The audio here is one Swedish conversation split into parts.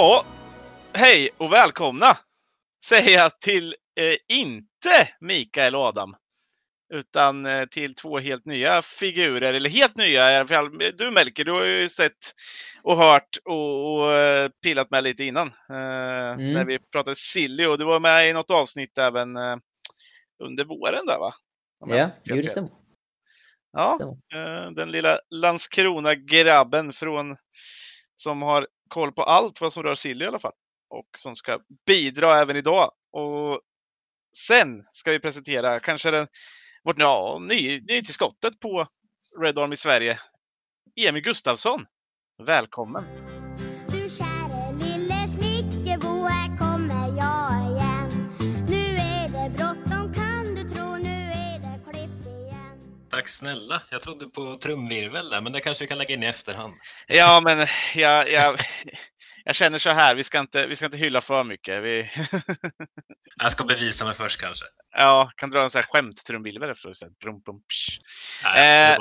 Ja, hej och välkomna säger jag till eh, inte Mikael och Adam. Utan eh, till två helt nya figurer, eller helt nya i alla fall. Du Melker, du har ju sett och hört och, och eh, pillat med lite innan. Eh, När vi pratade Silly och du var med i något avsnitt även eh, under våren där va? Om Ja, det. Ja, eh, den lilla Landskrona-grabben från som har koll på allt vad som rör Silly i alla fall. Och som ska bidra även idag. Och sen ska vi presentera kanske den, vårt ja, ny, nytillskottet på Red Army Sverige. Emil Gustafsson. Välkommen! Tack snälla. Jag trodde på trumvirvel där, men det kanske vi kan lägga in i efterhand. Ja, men jag, jag, jag känner så här, vi ska inte, vi ska inte hylla för mycket. Vi, Jag ska bevisa mig först kanske. ja, kan dra en sån här skämttrumvirvel efteråt. Brum, brum. Nej, Eh.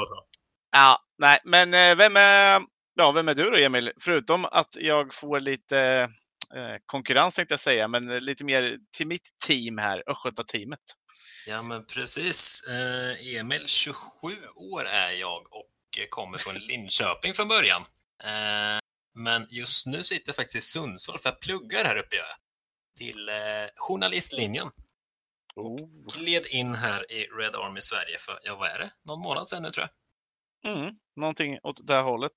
Ja, nej, men eh, vem är, ja, vem är du då Emil? Förutom att jag får lite eh, konkurrens tänkte jag säga, men lite mer till mitt team här, Östgötateamet. Ja, men precis. Eh, Emil, 27 år är jag och kommer från Linköping från början. Eh, men just nu sitter jag faktiskt i Sundsvall för jag pluggar här uppe. jag. Till eh, journalistlinjen. Oh. Gled in här i Red Army Sverige för, ja vad är det? Någon månad sedan nu tror jag. Mm, någonting åt det här hållet.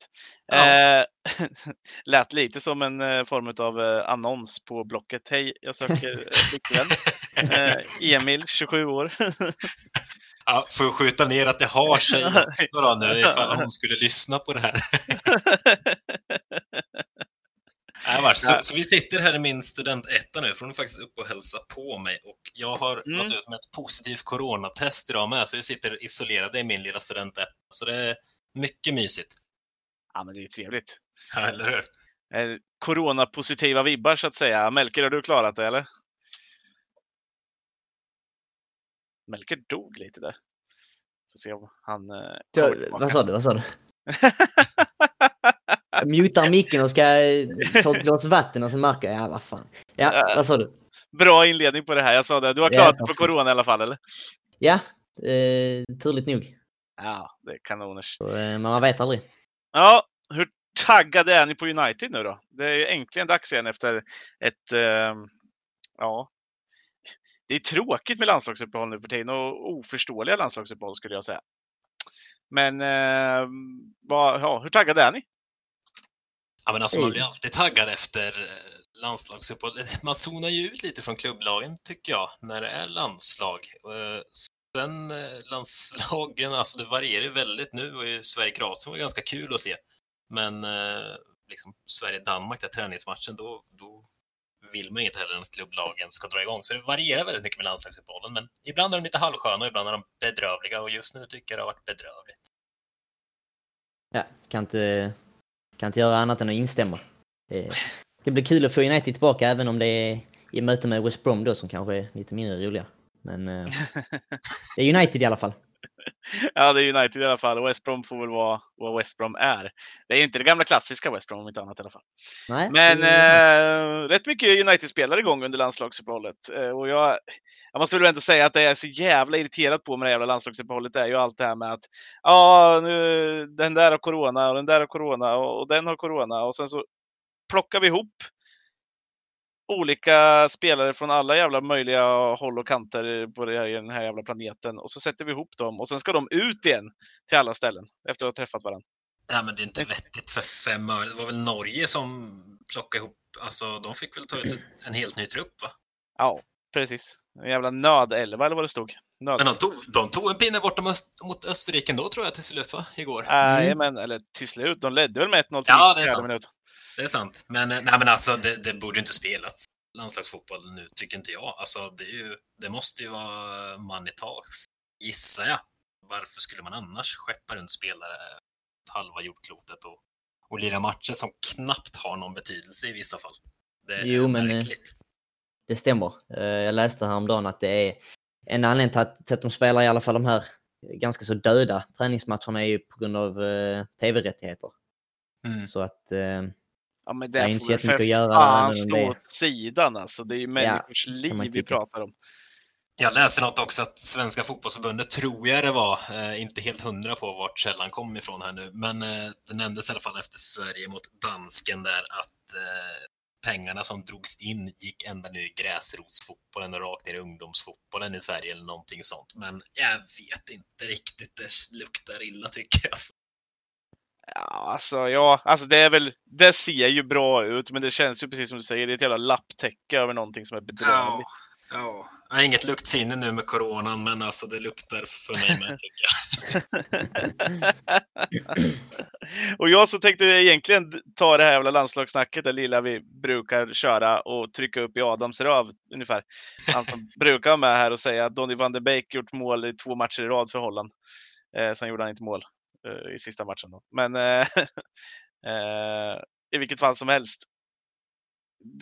Ja. Eh, lät lite som en form av annons på Blocket. Hej, jag söker flickvän. Eh, Emil, 27 år. Ja, får skjuta ner att det har sig också då nu ifall hon skulle lyssna på det här. Nej. Så, så vi sitter här i min studentetta nu, för hon är faktiskt uppe och hälsa på mig. Och jag har Mm. gått ut med ett positivt coronatest idag med, så vi sitter isolerade i min lilla studentetta. Så det är mycket mysigt. ja, men det är ju trevligt. Ja, eller hur? Eh, Coronapositiva vibbar så att säga. Melker, har du klarat det eller? Melker dog lite där. Får se om han eh, Ja, vad sa du? Vad sa du? Jag mutar micken och ska eh, ta ett glas vatten och så märker jag, ja vad fan. Ja, Äh. vad sa du? Bra inledning på det här. Jag sa det. Du har Ja, klarat det på corona i alla fall eller? Ja, eh, turligt nog. Ja, det är kanoners. Så, eh, men man vet aldrig. Ja, hur taggade är ni på United nu då? Det är ju äntligen dags igen efter ett, eh, ja, det är tråkigt med landslagsuppehåll nu för tiden och oförståeliga landslagsuppehåll skulle jag säga. Men eh, vad, ja, hur taggade är ni? Ja, men alltså, man blir alltid taggad efter eh, landslagsuppehåll. Man zonar ju ut lite från klubblagen, tycker jag, när det är landslag. Eh, Sen eh, landslagen, alltså det varierar ju väldigt. Nu var ju Sverige-Kroatien var ganska kul att se. Men liksom Sverige-Danmark, där träningsmatchen, då, då vill man inget heller än att klubblagen ska dra igång. Så det varierar väldigt mycket med landslagsuppehållen. Men ibland är de lite halvsköna och ibland är de bedrövliga. Och just nu tycker jag det har varit bedrövligt. Ja, kan inte, kan inte göra annat än att instämma. Det ska bli kul att få United tillbaka även om det är i möte med West Brom då som kanske är lite mindre roliga. Men eh, det är United i alla fall. Ja, det är United i alla fall. West Brom får väl vara vad West Brom är. Det är ju inte det gamla klassiska West Brom om inte annat i alla fall. Nej, Men eh, rätt mycket United-spelare igång under landslagsuppehållet. Eh, och jag, jag måste väl ändå säga att det är så jävla irriterat på med det jävla landslagsuppehållet. Är ju allt det här med att ja, nu, den där har corona och den där har corona och, och den har corona och sen så plockar vi ihop olika spelare från alla jävla möjliga håll och kanter på den här jävla planeten och så sätter vi ihop dem och sen ska de ut igen till alla ställen efter att ha träffat varandra. Nej, men det är inte vettigt för fem öre. Det var väl Norge som plockade ihop, alltså de fick väl ta ut en- helt ny trupp va? Ja, precis. En jävla nödelva eller vad det stod. Nöd. Men de tog, de tog en pinne borta mot, mot Österrike då tror jag till slut va? Igår. Nej, men eller till slut. De ledde väl med 1-0 till Ja, det är sant. minut. Det är sant. Men, eh, nej, men alltså det, det borde inte spelats landslagsfotboll nu, tycker inte jag. Alltså det, är ju, det måste ju vara money talks, gissar jag. Varför skulle man annars skeppa runt spelare halva jordklotet och, och lira matcher som knappt har någon betydelse i vissa fall? Det är Jo, men, eh, märkligt. Det stämmer. Eh, Jag läste häromdagen att det är en anledning till att, till att de spelar i alla fall de här ganska så döda träningsmatcherna är ju på grund av tv-rättigheter. Mm. Så att Ja, men Det är inte jättemycket för att göra fan det- åt sidan alltså. Det är ju människors man liv vi pratar om. Jag läste något också att Svenska fotbollsförbundet, tror jag det var, eh, inte helt hundra på vart källan kom ifrån här nu, men eh, det nämndes i alla fall efter Sverige mot dansken där att eh, pengarna som drogs in gick ända ner i gräsrotsfotbollen och rakt ner i ungdomsfotbollen i Sverige eller någonting sånt. Men jag vet inte riktigt, det luktar illa tycker jag. Ja, alltså, ja, alltså det är väl, det ser ju bra ut, men det känns ju precis som du säger, det är ett jävla lapptäcke över någonting som är bedrövligt. ja. Jag har inget luktsinne nu med coronan, men alltså det luktar för mig med tycker jag. Och jag så tänkte egentligen ta det här jävla landslagssnacket, det lilla vi brukar köra och trycka upp i Adams röv ungefär. Han som brukar vara med här och säga att Donny van de Beek gjort mål i två matcher i rad för Holland. Eh, sen gjorde han inte mål Eh, i sista matchen. Då. Men eh, eh, i vilket fall som helst.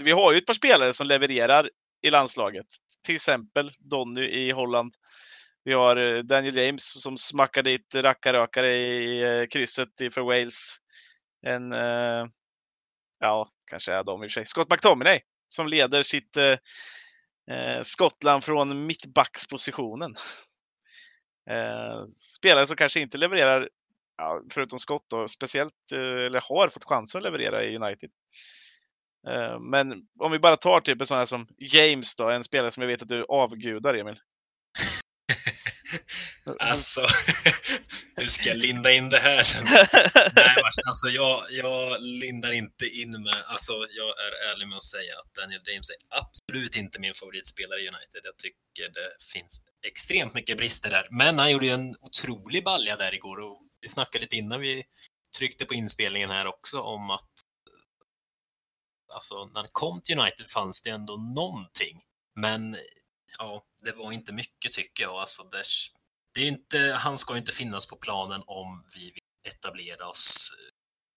Vi har ju ett par spelare som levererar i landslaget. Till exempel Donny i Holland. Vi har eh, Daniel James som smackar dit rackarökare i eh, krysset för Wales. En, eh, ja, kanske är de i och för sig. Scott McTominay som leder sitt eh, Skottland från mittbackspositionen. Eh, spelare som kanske inte levererar, ja, förutom Scott då, speciellt, eh, eller har fått chansen att leverera i United. Eh, men om vi bara tar typ en sån här som James då, en spelare som jag vet att du avgudar Emil. Alltså, hur ska jag linda in det här? Nej, alltså jag, jag lindar inte in med, alltså jag är ärlig med att säga att Daniel James är absolut inte min favoritspelare i United. Jag tycker det finns extremt mycket brister där, men han gjorde ju en otrolig balja där igår och vi snackade lite innan vi tryckte på inspelningen här också om att alltså när han kom till United fanns det ändå någonting, men ja, det var inte mycket tycker jag. Alltså, det, det är ju inte, han ska ju inte finnas på planen om vi vill etablera oss eh,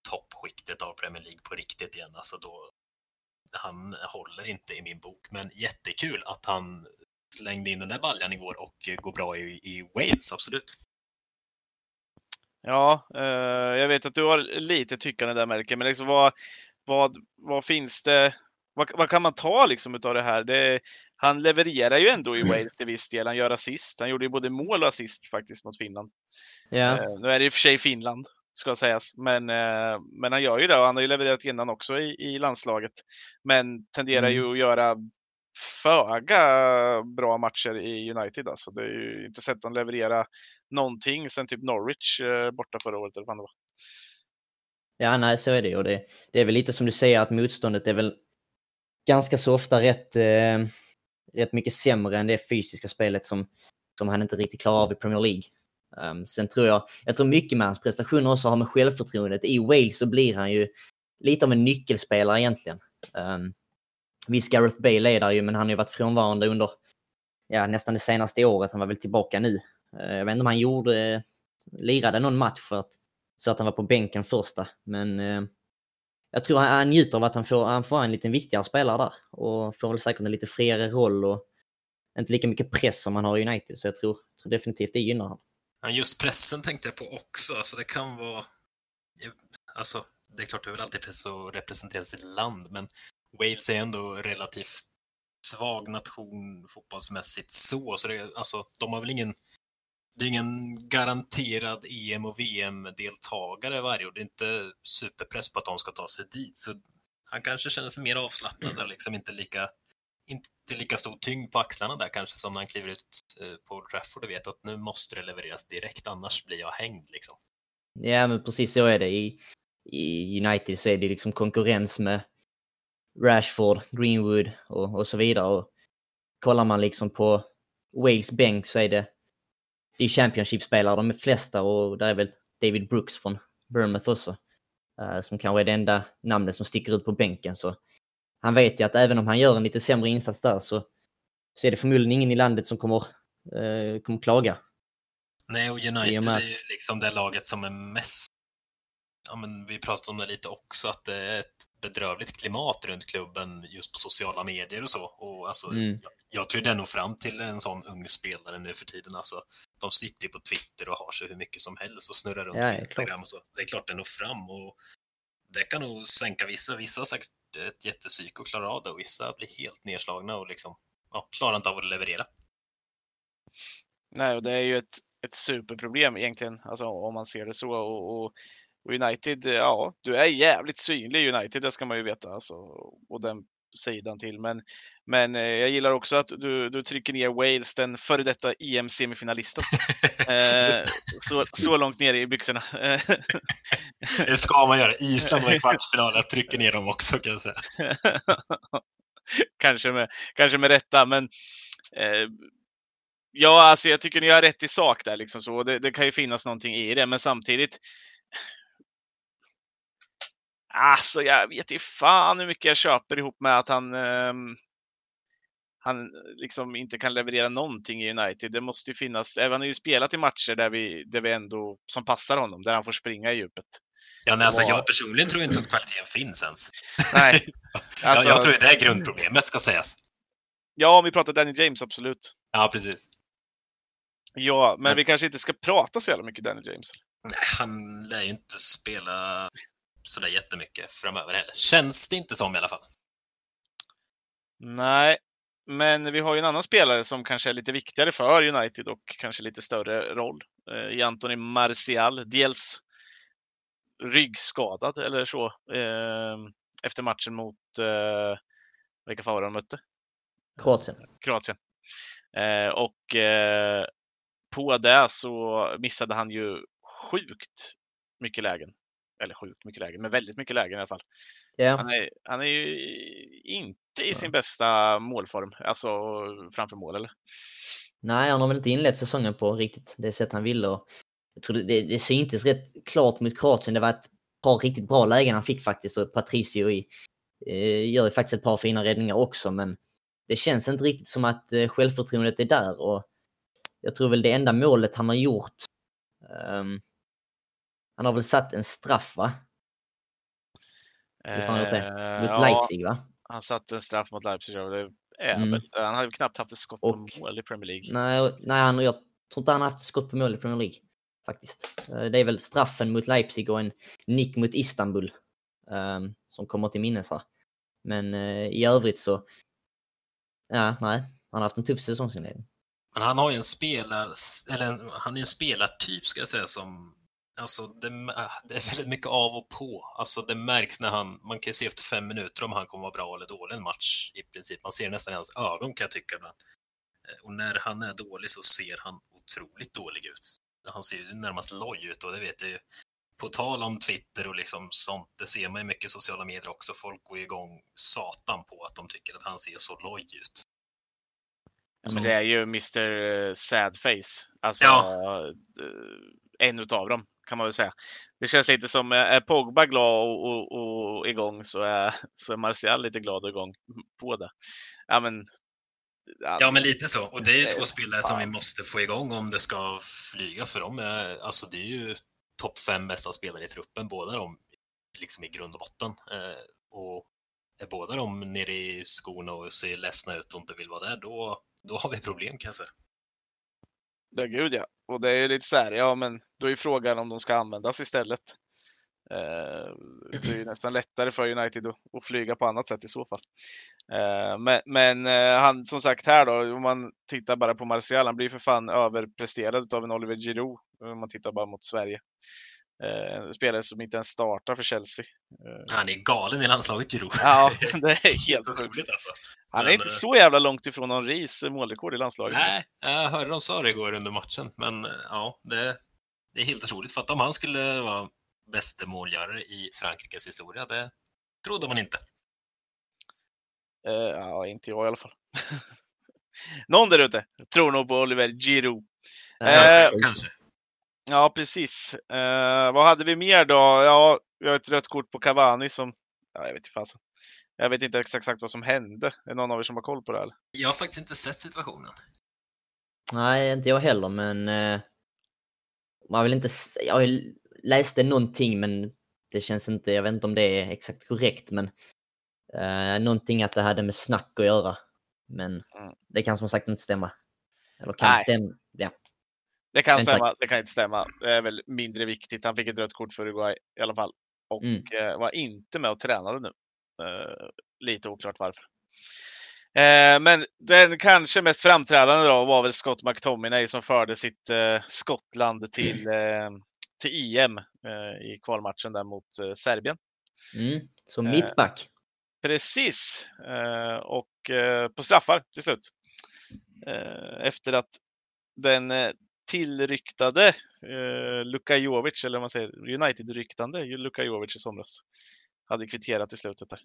toppskiktet av Premier League på riktigt igen. Alltså då, han håller inte i min bok, men jättekul att han slängde in den där baljan igår och eh, går bra i, i Wales, absolut. Ja, eh, jag vet att du har lite tyckande där Melker, men liksom vad, vad, vad finns det? Vad, vad kan man ta liksom utav det här? Det, han levererar ju ändå i Wales till viss del. Han gör assist. Han gjorde ju både mål och assist faktiskt mot Finland. Ja, Eh, nu är det i och för sig Finland, ska sägas, men, eh, men han gör ju det och han har ju levererat innan också i, i landslaget. Men tenderar Mm. ju att göra föga bra matcher i United. Alltså. Det är ju inte sett han leverera någonting sen typ Norwich eh, borta förra året. Eller vad det var. ja nej så är det ju. Det, det är väl lite som du säger att motståndet är väl ganska så ofta rätt, eh, rätt mycket sämre än det fysiska spelet som, som han inte riktigt klarar av i Premier League. Um, sen tror jag, jag tror mycket med hans prestationer också har med självförtroendet. I Wales så blir han ju lite av en nyckelspelare egentligen. Um, visst, Gareth Bale är där ju, men han har ju varit frånvarande under ja, nästan det senaste året. Han var väl tillbaka nu. Eh, jag vet inte om han gjorde, eh, lirade någon match för att, så att han var på bänken första. Men eh, jag tror han, han njuter av att han får, han får en lite viktigare spelare där och får väl säkert en lite friare roll och inte lika mycket press som han har i United. Så jag tror, tror definitivt det gynnar honom. Ja, just pressen tänkte jag på också. Alltså det kan vara... Alltså, det är klart, det är väl alltid press att representera sitt land, men Wales är ändå relativt svag nation fotbollsmässigt så. så det, alltså, de har väl ingen... Det är ingen garanterad EM och VM-deltagare varje år. Det är inte superpress på att de ska ta sig dit. Så han kanske känner sig mer avslappnad och liksom inte lika, inte lika stor tyngd på axlarna där kanske som när han kliver ut eh, på Old Trafford och vet att nu måste det levereras direkt, annars blir jag hängd liksom. Ja men precis så är det. I, i United så är det liksom konkurrens med Rashford, Greenwood och, och så vidare. Och kollar man liksom på Wales bänk så är det, det är Championship-spelare de flesta och där är väl David Brooks från Bournemouth också. eh, som kanske är det enda namnet som sticker ut på bänken. Så han vet ju att även om han gör en lite sämre insats där så, så är det förmodligen ingen i landet som kommer, eh, kommer klaga. Nej, och United med är ju liksom det laget som är mest... Ja, men vi pratade om det lite också, att det är ett bedrövligt klimat runt klubben just på sociala medier och så. Och alltså, Mm. Jag, tror det når fram till en sån ung spelare nu för tiden. Alltså, de sitter ju på Twitter och har sig hur mycket som helst och snurrar runt Ja, på Instagram och så. Det är klart det når fram och det kan nog sänka vissa. Vissa har säkert ett jättepsyk och klarar av det och vissa blir helt nedslagna och liksom, ja, klarar inte av att leverera. Nej, och det är ju ett, ett superproblem egentligen, alltså om man ser det så. Och, och, och United, ja, du är jävligt synlig i United, det ska man ju veta. Alltså, och den sidan till. Men, men eh, jag gillar också att du, du trycker ner Wales, den före detta EM-semifinalisten. eh, så, så långt ner i byxorna. Det ska man göra. Island var i kvartsfinal. Jag trycker ner dem också kan jag säga. kanske, med, kanske med rätta, men eh, ja, alltså jag tycker ni har rätt i sak där. Liksom så. Det, det kan ju finnas någonting i det, men samtidigt. Alltså, jag vet inte fan hur mycket jag köper ihop med att han ehm, han liksom inte kan leverera någonting i United. Det måste ju finnas, även han har ju spelat i matcher där vi, där vi ändå, som passar honom, där han får springa i djupet. Ja, nej, alltså, Och- jag personligen tror inte att kvaliteten finns ens. Nej, alltså, jag, jag tror det är grundproblemet ska sägas. ja, om vi pratar Danny James, absolut. Ja, precis. Ja, men Men- vi kanske inte ska prata så jävla mycket Danny James. Nej, han lär ju inte spela sådär jättemycket framöver heller. Känns det inte som i alla fall. Nej, men vi har ju en annan spelare som kanske är lite viktigare för United och kanske lite större roll eh, i Anthony Martial. Dels ryggskadad eller så eh, efter matchen mot, eh, vilka var det de mötte? Kroatien. Kroatien. Eh, och eh, på det så missade han ju sjukt mycket lägen. Eller sjukt mycket lägen, men väldigt mycket lägen i alla fall. Ja, Han är, han är ju inte i sin bästa målform, alltså framför mål eller? nej han har väl inte inlett säsongen på riktigt det sätt han ville. Och jag tror det, det, syntes rätt klart mot Kroatien. Det var ett par riktigt bra lägen han fick faktiskt och Patricio i, eh, gör ju faktiskt ett par fina räddningar också men det känns inte riktigt som att eh, självförtroendet är där och jag tror väl det enda målet han har gjort ehm, han har väl satt en straff va? Visst har han gjort det? Eh, Mot ja, Leipzig va? han satte en straff mot Leipzig. och Det är Mm. han hade knappt haft ett skott på Och- mål i Premier League. Nej, nej han, jag tror inte han har haft skott på mål i Premier League. Faktiskt. Eh, Det är väl straffen mot Leipzig och en nick mot Istanbul. ehm, som kommer till minnes här. Men eh, i övrigt så... Ja, nej. Han har haft en tuff säsongsinledning. Men han har ju en spelar, eller en, han är ju en spelartyp ska jag säga som, alltså det, det är väldigt mycket av och på. Alltså det märks när han, man kan ju se efter fem minuter om han kommer vara bra eller dålig en match i princip. Man ser nästan i hans ögon kan jag tycka ibland. Eh, Och när han är dålig så ser han otroligt dålig ut. Han ser ju närmast loj ut och det vet jag ju. På tal om Twitter och liksom sånt, det ser man ju mycket i sociala medier också. Folk går igång satan på att de tycker att han ser så loj ut. Ja, men det är ju Mr Sadface. Alltså, Ja. eh, en utav dem kan man väl säga. Det känns lite som, eh, är Pogba glad och, och, och igång så är, så är Martial lite glad och igång på det. Ja, men, Ja, men lite så. Och det är ju två Eh, spelare som vi fan. måste få igång om det ska flyga för dem. Är, alltså, det är ju topp fem bästa spelare i truppen, båda de liksom i grund och botten. Eh, och är båda de nere i skorna och ser ledsna ut och inte vill vara där, då, då har vi problem kan jag säga. Ja, gud ja. Och det är ju lite så här, ja men då är frågan om de ska användas istället. Eh, det är ju nästan lättare för United att, att flyga på annat sätt i så fall. Eh, men men eh, han, som sagt här då, om man tittar bara på Martial, han blir för fan överpresterad av en Oliver Giroud. Om man tittar bara mot Sverige. Eh, en spelare som inte ens startar för Chelsea. Eh, Han är galen i landslaget, Giroud. ja, det är helt otroligt alltså. Han är Men, inte eh, så jävla långt ifrån någon RIS målrekord i landslaget. Nej, jag hörde de sa det igår under matchen, men ja, det, det är helt otroligt. För att om han skulle vara bäste målgörare i Frankrikes historia, det trodde man inte. Eh, ja, inte jag i alla fall. Någon där ute tror nog på Oliver Giroud. Eh, Kanske. Ja, precis. Eh, vad hade vi mer då? Ja, vi har ett rött kort på Cavani som... Ja, jag vet inte fasen. Jag vet inte exakt, exakt vad som hände. Är det någon av er som har koll på det? Eller? Jag har faktiskt inte sett situationen. Nej, inte jag heller, men eh, man vill inte... Jag läste någonting, men det känns inte... Jag vet inte om det är exakt korrekt, men eh, någonting att det hade med snack att göra. Men Mm. det kan som sagt inte stämma. Eller kan Nej. stämma. Ja. Det kan stämma, det kan inte stämma. Det är väl mindre viktigt. Han fick ett rött kort för Uruguay i alla fall. och Mm. eh, var inte med och tränade nu. Eh, lite oklart varför. Eh, men den kanske mest framträdande då var väl Scott McTominay som förde sitt Skottland till, eh, till EM i kvalmatchen där mot Serbien. Mm. Som mittback. Precis. Och på straffar till slut. Efter att den tillryktade eh, Luka Jovic, eller vad man säger, United-ryktande Luka Jovic i somras, hade kvitterat i slutet där.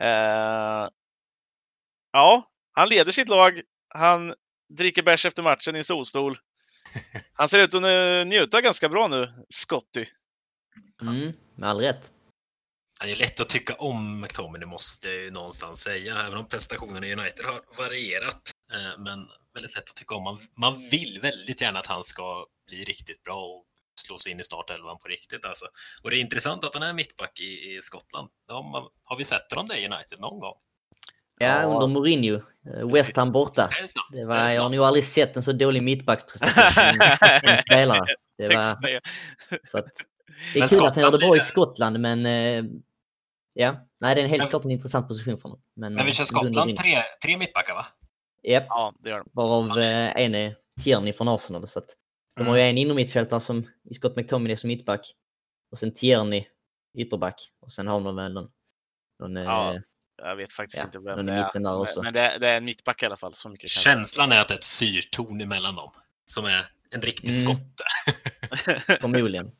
Eh, ja, han leder sitt lag. Han dricker bärs efter matchen i en solstol. Han ser ut att nu- njuta ganska bra nu, Scotty. Mm. Med all rätt. Det är lätt att tycka om McTominay, måste jag ju någonstans säga, även om prestationerna i United har varierat. Eh, Men väldigt lätt att tycka om. Man, man vill väldigt gärna att han ska bli riktigt bra och slå sig in i startelvan på riktigt. Alltså. Och det är intressant att han är mittback i, i Skottland. Har, man, har vi sett honom det i United någon gång? Ja, Ja. under Mourinho. Eh, West Ham borta. Det sant. Det var, jag har nog aldrig sett en så dålig mittbacksprestation som en spelare. Det var, så att, det är Men kul att han gör det bra i Skottland, men eh, ja, nej, det är en helt Men- klart en intressant position för honom. Men, Men vi eh, kör Gunnar Skottland tre, tre mittbackar, va? Japp, Ja, det gör de. varav eh, en är Tierney från Arsenal. Så att de har ju en innermittfältare som i Scott McTominay som mittback och sen Tierney ytterback och sen har de väl någon, någon Ja, eh, Jag vet faktiskt Ja, inte vem någon det är. mitten där Men- också. Men det, det är en mittback i alla fall. Så mycket Känslan är att det är ett fyrtorn emellan dem, som är en riktig Mm. skotte. förmodligen.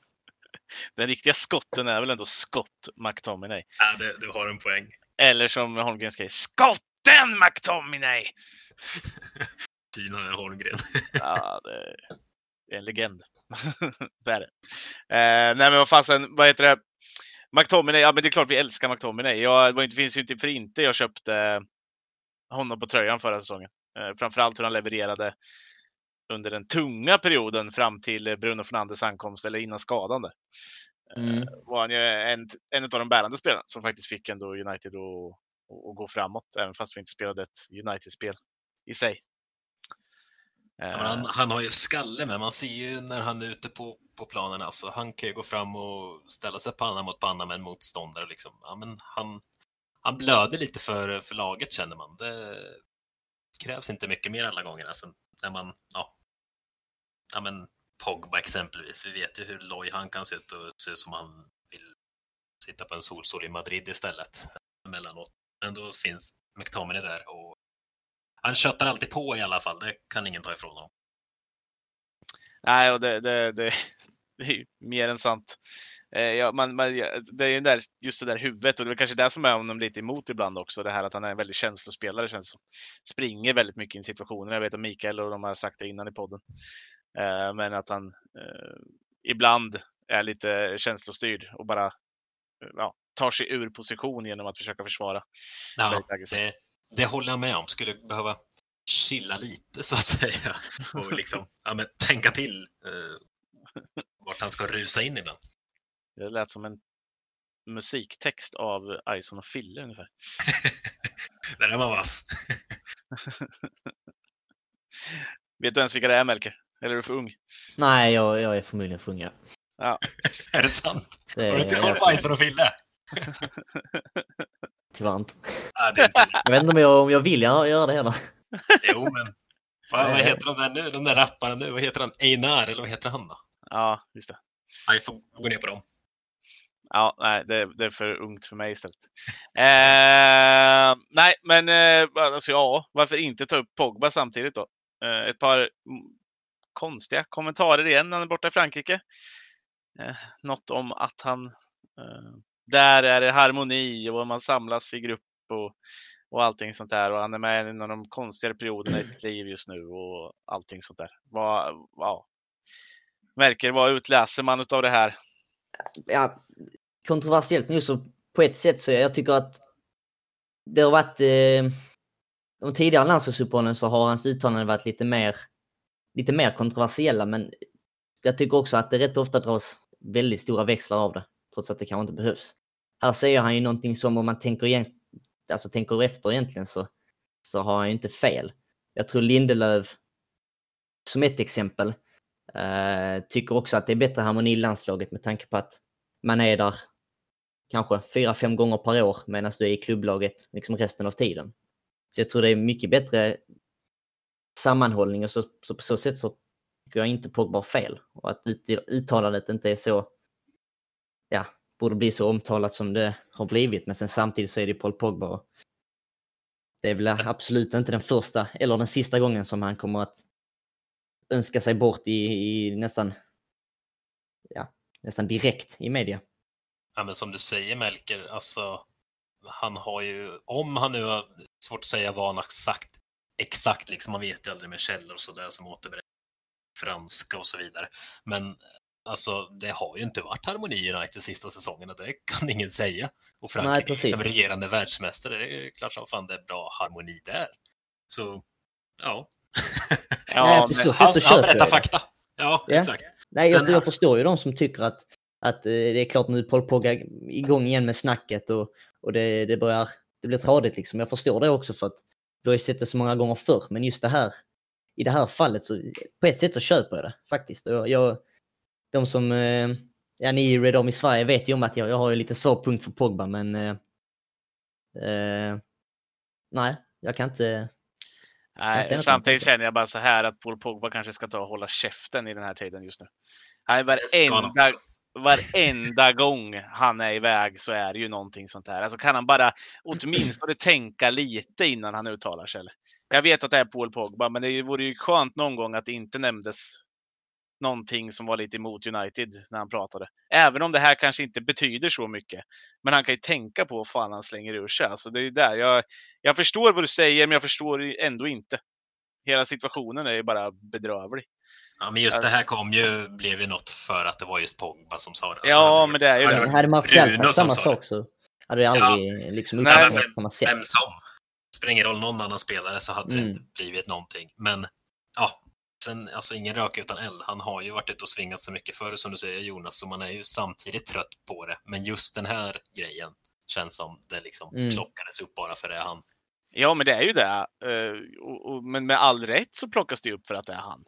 Den riktiga skotten är väl ändå Scott McTominay. Ja, det, du har en poäng. Eller som Holmgren säger, Skotten McTominay! Fina Holmgren. Ja, det är en legend. det är det. Eh, nej men vad fasen, vad heter det? McTominay, ja men det är klart vi älskar McTominay. Jag, det var inte, finns ju inte för inte jag köpte honom på tröjan förra säsongen. Eh, framförallt hur han levererade under den tunga perioden fram till eh, Bruno Fernandes ankomst eller innan skadan. där. Mm. var han ju en, en av de bärande spelarna som faktiskt fick ändå United att gå framåt, även fast vi inte spelade ett United-spel i sig. Ja, Eh, han, han har ju skalle med. Man ser ju när han är ute på, på planen. Alltså, han kan ju gå fram och ställa sig panna mot panna med en motståndare. Liksom. Ja, men han, han blöder lite för, för laget känner man. Det krävs inte mycket mer alla gånger. Alltså, när man, ja, ja, men Pogba exempelvis. Vi vet ju hur loj han kan se ut och se ut som han vill sitta på en solsol i Madrid istället emellanåt. Men då finns McTominay där och han köttar alltid på i alla fall. Det kan ingen ta ifrån honom. Nej, och det, det, det, det är ju mer än sant. Eh, ja, man, man, det är ju där, just det där huvudet och det är kanske det som är honom lite emot ibland också. Det här att han är en väldigt känslospelare känns som. Springer väldigt mycket i situationer. Jag vet att Mikael och de har sagt det innan i podden. Eh, men att han eh, ibland är lite känslostyrd och bara eh, ja, tar sig ur position genom att försöka försvara. Ja, det, det håller jag med om. Skulle behöva chilla lite så att säga och liksom ja, men, tänka till eh, vart han ska rusa in ibland. Det lät som en musiktext av Ison och Fille ungefär. Där är man vass. Vet du ens vilka det är Melker? Eller är du för ung? Nej, jag, jag är förmodligen för ung. ja. är det sant? Det Har du inte är koll på Ison och Fille? Tyvärr inte. Ja, det är inte. Jag vet inte om jag, om jag vill göra det heller. Jo, men vad, vad heter de där nu? De där rapparna nu? Vad heter han? Einar, eller vad heter han då? Ja, just det. Vi får gå ner på dem. Ja, nej, det, det är för ungt för mig istället. Eh, nej, men eh, alltså, ja, varför inte ta upp Pogba samtidigt då? Eh, ett par konstiga kommentarer igen när han är borta i Frankrike. Eh, något om att han eh, där är det harmoni och man samlas i grupp och, och allting sånt där. Och han är med i en av de konstigare perioderna i sitt liv just nu och allting sånt där. Vad, ja. Verkar vad utläser man av det här? ja, kontroversiellt nu så på ett sätt så jag tycker att det har varit eh, de tidigare landslagsuppehållen så har hans uttalanden varit lite mer lite mer kontroversiella men jag tycker också att det rätt ofta dras väldigt stora växlar av det trots att det kanske inte behövs. Här säger han ju någonting som om man tänker, igen, alltså tänker efter egentligen så, så har han ju inte fel. Jag tror Lindelöf som ett exempel eh, tycker också att det är bättre harmoni i landslaget med tanke på att man är där kanske fyra, fem gånger per år medan du är i klubblaget liksom resten av tiden. Så jag tror det är mycket bättre sammanhållning och så, så på så sätt så tycker jag inte Pogba har fel. Och att uttalandet inte är så, ja, borde bli så omtalat som det har blivit. Men sen samtidigt så är det Paul Pogba. Och det är väl absolut inte den första eller den sista gången som han kommer att önska sig bort i, i nästan, ja, nästan direkt i media. Ja, men som du säger Melker, alltså han har ju, om han nu har svårt att säga vad han har sagt exakt, liksom, man vet ju aldrig med källor och sådär som återberättar franska och så vidare. Men alltså, det har ju inte varit harmoni i United sista säsongen, det kan ingen säga. Och Frankrike Nej, som regerande världsmästare, det är klart som fan det är bra harmoni där. Så, ja. Ja, Nej, men, så- han, han berättar fakta. Ja, Ja. exakt. Nej, jag, jag förstår ju de som tycker att, att eh, det är klart nu Paul Pogba är igång igen med snacket och, och det, det börjar, det blir tradigt liksom. Jag förstår det också för att vi har ju sett det så många gånger förr, men just det här, i det här fallet så på ett sätt så köper jag det faktiskt. Jag, jag, de som, eh, ja ni i Red Army Sverige vet ju om att jag, jag har ju lite svår punkt för Pogba men eh, eh, nej, jag kan inte, Nej, samtidigt känner jag bara så här att Paul Pogba kanske ska ta och hålla käften i den här tiden just nu. Han varenda, varenda gång han är iväg så är det ju någonting sånt här. Alltså kan han bara åtminstone tänka lite innan han uttalar sig? Eller? Jag vet att det är Paul Pogba, men det vore ju skönt någon gång att det inte nämndes någonting som var lite emot United när han pratade. Även om det här kanske inte betyder så mycket. Men han kan ju tänka på vad fan han slänger ur sig. Alltså det är där. Jag, jag förstår vad du säger, men jag förstår ändå inte. Hela situationen är ju bara bedrövlig. Ja, men just det här kom ju, blev ju något för att det var just Pogba som sa det. Alltså, Ja, hade men det är ju det. hade sagt som samma sa det. sak så hade det aldrig liksom Nej, men på samma sätt. Vem som. Spelar ingen roll någon annan spelare så hade det Mm. inte blivit någonting. Men ja, sen, alltså ingen rök utan eld. Han har ju varit ute och svingat så mycket förr som du säger Jonas, så man är ju samtidigt trött på det. Men just den här grejen känns som det liksom Mm. plockades upp bara för det är han. Ja, men det är ju det. Eh, och, och, men med all rätt så plockas det upp för att det är han.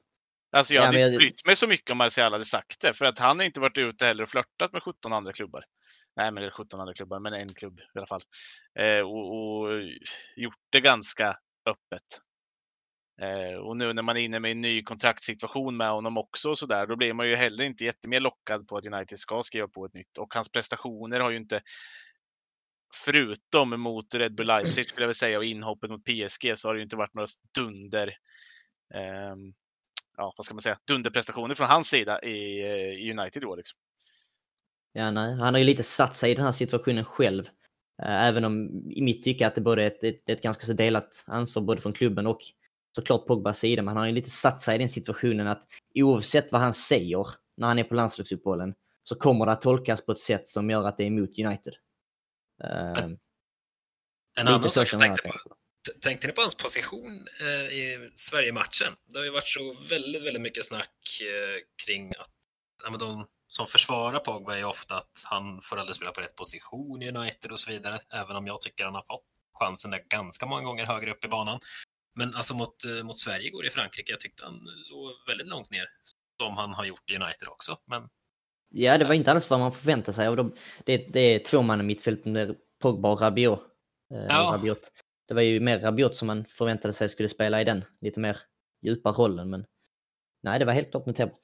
Alltså jag Ja, hade men inte jag- brytt mig så mycket om Martial hade sagt det. För att han har inte varit ute heller och flörtat med 17 andra klubbar. Nej, men det är 17 andra klubbar, men en klubb i alla fall. Eh, och, och gjort det ganska öppet. Eh, och nu när man är inne med en ny kontraktssituation med honom också och så där, då blir man ju heller inte jättemer lockad på att United ska skriva på ett nytt. Och hans prestationer har ju inte, förutom mot Red Bull Leipzig skulle jag vilja säga och inhoppet mot PSG, så har det ju inte varit några dunder, eh, ja vad ska man säga, dunderprestationer från hans sida i, i United i år. Liksom. Ja, nej. Han har ju lite satt sig i den här situationen själv. Eh, även om i mitt tycke att det både är ett, ett, ett ganska så delat ansvar både från klubben och såklart Pogbas sida. Men han har ju lite satt sig i den situationen att oavsett vad han säger när han är på landslagsuppehållen så kommer det att tolkas på ett sätt som gör att det är emot United. En lite annan sak jag tänkte på. Tänkte ni på hans position eh, i Sverige-matchen? Det har ju varit så väldigt, väldigt mycket snack eh, kring att ja, men de som försvarar Pogba är ofta att han får aldrig spela på rätt position i United och så vidare, även om jag tycker han har fått chansen där ganska många gånger högre upp i banan. Men alltså mot, eh, mot Sverige går det i Frankrike. Jag tyckte han låg väldigt långt ner, som han har gjort i United också. Men Ja, det var inte alls vad man förväntade sig. Och de, det, det är två man i mittfältet med Pogba och Rabiot. Eh, Ja. Rabiot. Det var ju mer Rabiot som man förväntade sig skulle spela i den lite mer djupa rollen. Men nej, det var helt klart med Tebot.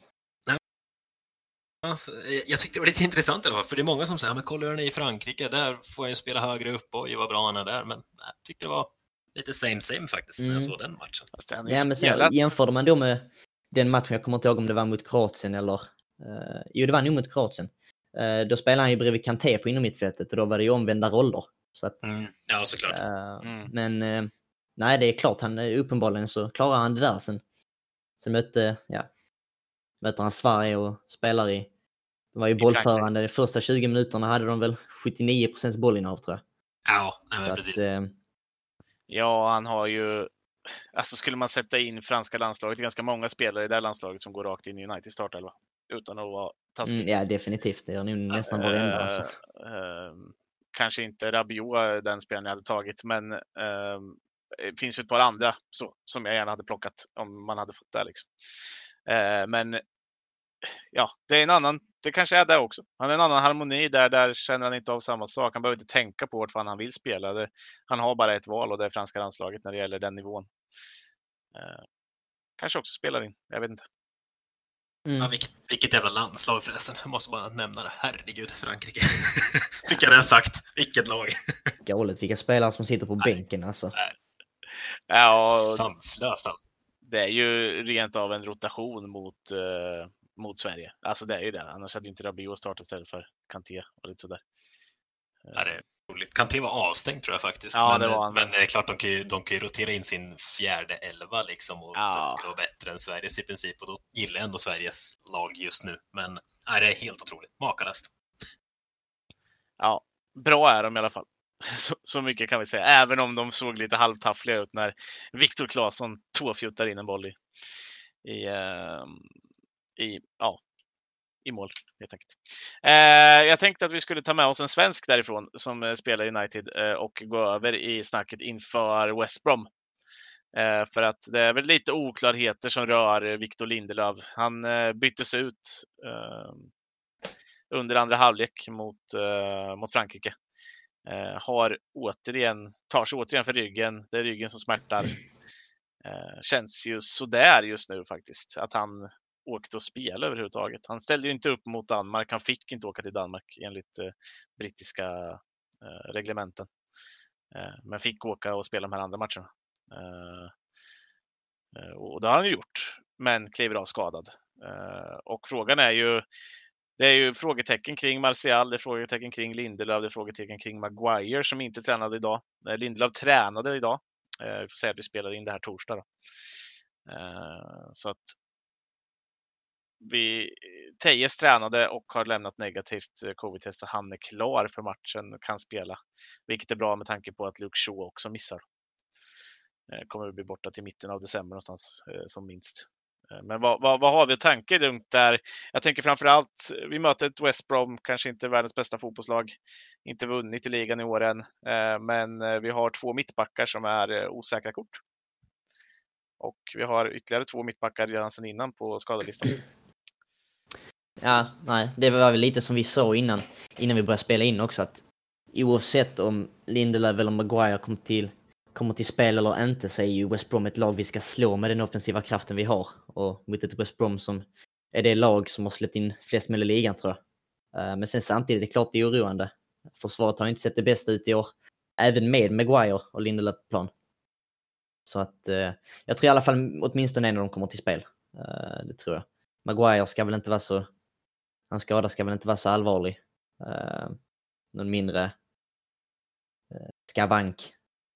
Jag tyckte det var lite intressant i alla fall, för det är många som säger "Ja, men kolla hur han är i Frankrike, där får jag ju spela högre upp och vad bra han är där. Men jag tyckte det var lite same same faktiskt när jag Mm. såg den matchen. Ja, men sen, jämförde man då med den matchen, jag kommer inte ihåg om det var mot Kroatien eller... eh, jo, det var nog mot Kroatien. Eh, då spelade han ju bredvid Kanté på innermittfältet och då var det ju omvända roller. Så att, Mm. Ja, såklart. eh, Mm. Men eh, nej, det är klart, han, uppenbarligen så klarar han det där. Sen, sen mötte, ja, möter han Sverige och spelar i... De var ju I bollförande. De första 20 minuterna hade de väl 79 bollinnehav tror jag. Ja, nej, att, precis. eh, Ja, han har ju... Alltså skulle man sätta in franska landslaget, det är ganska många spelare i det landslaget som går rakt in i United startelva. Utan att vara taskig. mm, ja, definitivt. Det gör nog nästan varenda. Alltså. Ehm, kanske inte Rabiot den spelaren jag hade tagit, men ehm, det finns ju ett par andra så, som jag gärna hade plockat om man hade fått det. Liksom. Eh, men ja, det är en annan, det kanske är det också. Han är en annan harmoni där, där känner han inte av samma sak. Han behöver inte tänka på vart fan han vill spela. Det, han har bara ett val och det är franska landslaget när det gäller den nivån. Eh, kanske också spelar in, jag vet inte. Mm. Ja, vilket, vilket jävla landslag förresten. Jag måste bara nämna det. Herregud, Frankrike. Fick jag det sagt? Vilket lag? Galet vilka spelare som sitter på Nej. bänken alltså. Ja, Sanslöst alltså. det är ju rent av en rotation mot, eh, mot Sverige. Alltså det är ju det. Annars hade inte Rabiot startat istället för Kanté och lite sådär. Ja, det är roligt. Kanté var avstängd tror jag faktiskt. Ja, men, det var han. men det är klart, de kan, ju, de kan ju rotera in sin fjärde elva liksom och Ja. vara bättre än Sveriges i princip och då gillar jag ändå Sveriges lag just nu. Men nej, det är helt otroligt. Makalöst. Ja, bra är de i alla fall. Så, så mycket kan vi säga. Även om de såg lite halvtaffliga ut när Viktor Claesson tvåfjuttar in en boll i, i, ehm, i, ja, i mål. Helt enkelt. Eh, jag tänkte att vi skulle ta med oss en svensk därifrån som eh, spelar United eh, och gå över i snacket inför West Brom. Eh, för att det är väl lite oklarheter som rör Victor Lindelöf. Han eh, byttes ut eh, under andra halvlek mot, eh, mot Frankrike. Eh, har återigen, tar sig återigen för ryggen. Det är ryggen som smärtar. Eh, känns ju sådär just nu faktiskt. Att han åkte och spela överhuvudtaget. Han ställde ju inte upp mot Danmark. Han fick inte åka till Danmark enligt eh, brittiska eh, reglementen. Eh, men fick åka och spela de här andra matcherna. Eh, eh, och det har han ju gjort, men kliver av skadad. Eh, och frågan är ju, det är ju frågetecken kring Martial, det är frågetecken kring Lindelöf, det är frågetecken kring Maguire som inte tränade idag. Lindelöf tränade idag. Eh, vi får säga att vi spelar in det här torsdag. Då. Så att vi, Tejes tränade och har lämnat negativt eh, covid-test så han är klar för matchen och kan spela. Vilket är bra med tanke på att Luke Shaw också missar. Eh, kommer att bli borta till mitten av december någonstans eh, som minst. Men vad, vad, vad har vi tanke runt där? Jag tänker framför allt, vi möter ett West Brom, kanske inte världens bästa fotbollslag, inte vunnit i ligan i år än, men vi har två mittbackar som är osäkra kort. Och vi har ytterligare två mittbackar redan sedan innan på skadelistan. Ja, nej, det var väl lite som vi sa innan, innan vi började spela in också att oavsett om Lindelöf eller Maguire kommer till, kommer till spel eller inte så är ju West Brom ett lag vi ska slå med den offensiva kraften vi har. Och mot ett West Brom som är det lag som har släppt in flest mål i ligan tror jag. Eh, men sen samtidigt, det är klart det är oroande. Försvaret har ju inte sett det bästa ut i år. Även med Maguire och Lindelöf på plan. Så att eh, jag tror i alla fall åtminstone en av dem kommer till spel. Eh, det tror jag. Maguire ska väl inte vara så Hans skada ska väl inte vara så allvarlig. Eh, någon mindre eh, skavank.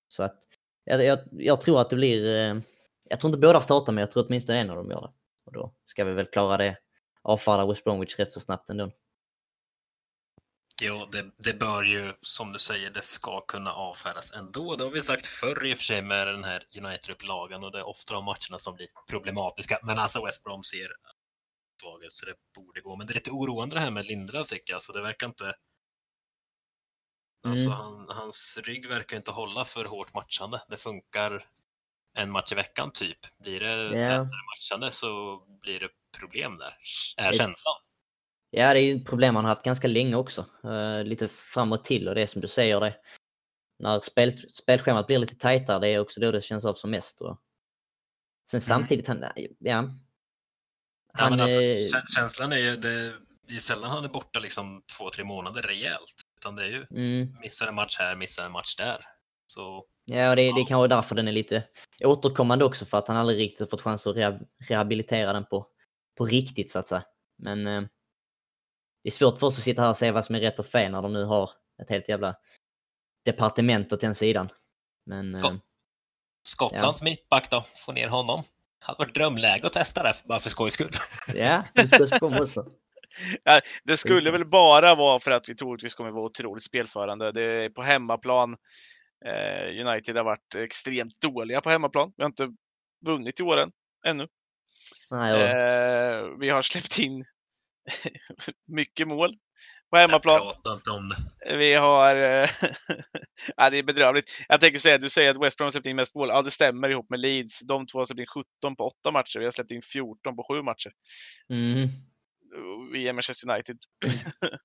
Så att jag, jag, jag tror att det blir, eh, jag tror inte båda startar men jag tror åtminstone en av dem gör det. Och då ska vi väl klara det, avfärda West Bromwich rätt så snabbt ändå. Jo, det, det bör ju, som du säger, det ska kunna avfärdas ändå. Det har vi sagt förr i och för sig med den här United-upplagan och det är ofta de matcherna som blir problematiska. Men alltså West Brom ser ut så det borde gå. Men det är lite oroande det här med Lindelöf tycker jag. Så det verkar inte... Alltså Mm. han, hans rygg verkar inte hålla för hårt matchande. Det funkar en match i veckan typ. Blir det Ja. tätare matchande så blir det problem där, är känslan. Ja, det är ju ett problem man har haft ganska länge också. Uh, lite framåt till och det är som du säger det. När spel, spelschemat blir lite tajtare, det är också då det känns av som mest. Och sen samtidigt, han, ja. Han, men alltså, eh, kä- känslan är ju, det, det är ju sällan han är borta liksom två, tre månader rejält. Utan det är ju mm, missar en match här, missar en match där. Så Ja, och det, det är kanske därför den är lite återkommande också, för att han aldrig riktigt fått chans att reha- rehabilitera den på, på riktigt så att säga. Men eh, det är svårt för oss att sitta här och säga vad som är rätt och fel när de nu har ett helt jävla departement åt den sidan. Men eh, Skott. Skottlands mittback då, få ner honom. Hade varit drömläge att testa det, bara för skojs skull. ja, det. Ja, det skulle väl bara vara för att vi troligtvis kommer vara otroligt spelförande. Det är på hemmaplan. Eh, United har varit extremt dåliga på hemmaplan. Vi har inte vunnit i år än, ännu. Nej, och, Eh, vi har släppt in mycket mål på Jag hemmaplan. pratar inte om det. Vi har... Eh, ja, det är bedrövligt. Jag tänker säga, du säger att West Brom har släppt in mest mål. Ja, det stämmer ihop med Leeds. De två har släppt in 17 på 8 matcher. Vi har släppt in 14 på 7 matcher. mm, via Manchester United.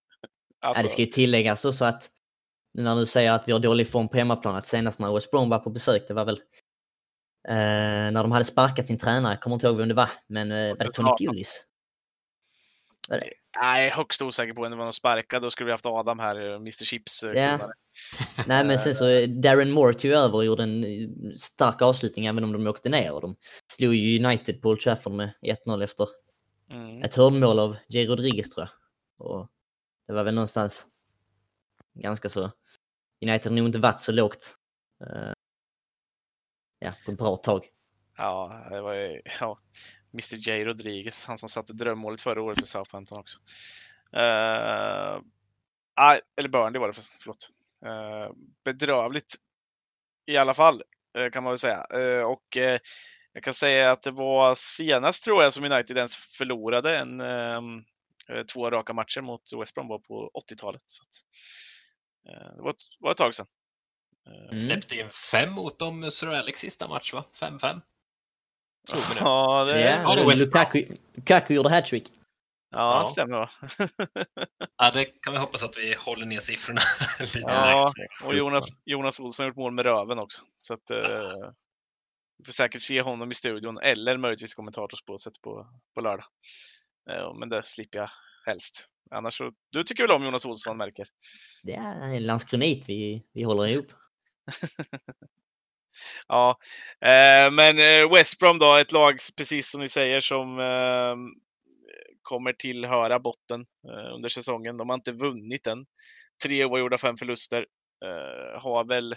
Ja, alltså, det ska ju tilläggas också att när du säger att vi har dålig form på hemmaplan, att senast när West Brom var på besök, det var väl eh, när de hade sparkat sin tränare, jag kommer inte ihåg vem det var, men eh, var det Tony Ja. Pulis? Nej, högst osäker på om det var någon sparkad. Då skulle vi haft Adam här, eh, Mr Chips. eh, Ja. Nej men sen så eh, Darren Moore tog över och gjorde en eh, stark avslutning även om de åkte ner och de slog ju United på Old Trafford med 1-0 efter Mm. ett hörnmål av J. Rodriguez tror jag. Och det var väl någonstans ganska så. United har nog inte varit så lågt. eh, ja, på ett bra tag. Ja, det var ju ja, Mr J Rodriguez, han som satte drömmålet förra året för Southampton också. Uh, nej, eller Burnley var det, för- förlåt. Uh, bedrövligt i alla fall, eh, kan man väl säga. Eh, och eh, jag kan säga att det var senast tror jag som United ens förlorade en eh, två raka matcher mot West Brom var på 80-talet. Så att, det var ett, var ett tag sedan. Mm. Släppte in fem mot dem Sir Alex sista match, va? 5-5. Tror vi det. Ja, det, Ja, det West Brom? Lukaku, Lukaku gjorde hattrick. ja, Ja. stämmer. va? Ja, det kan vi hoppas att vi håller ner siffrorna lite. Ja, lägre. och Jonas, Jonas Olsson har gjort mål med röven också. Så att, eh, vi får säkert se honom i studion eller möjligtvis kommentatorspåset på, på lördag. Eh, men det slipper jag helst. Annars så, du tycker väl om Jonas Olsson märker? Det är en landskronit vi, vi håller ihop. Ja, eh, men eh, West Brom då, ett lag precis som ni säger som eh, kommer tillhöra botten eh, under säsongen. De har inte vunnit än. Tre oavgjorda, fem förluster. Eh, har väl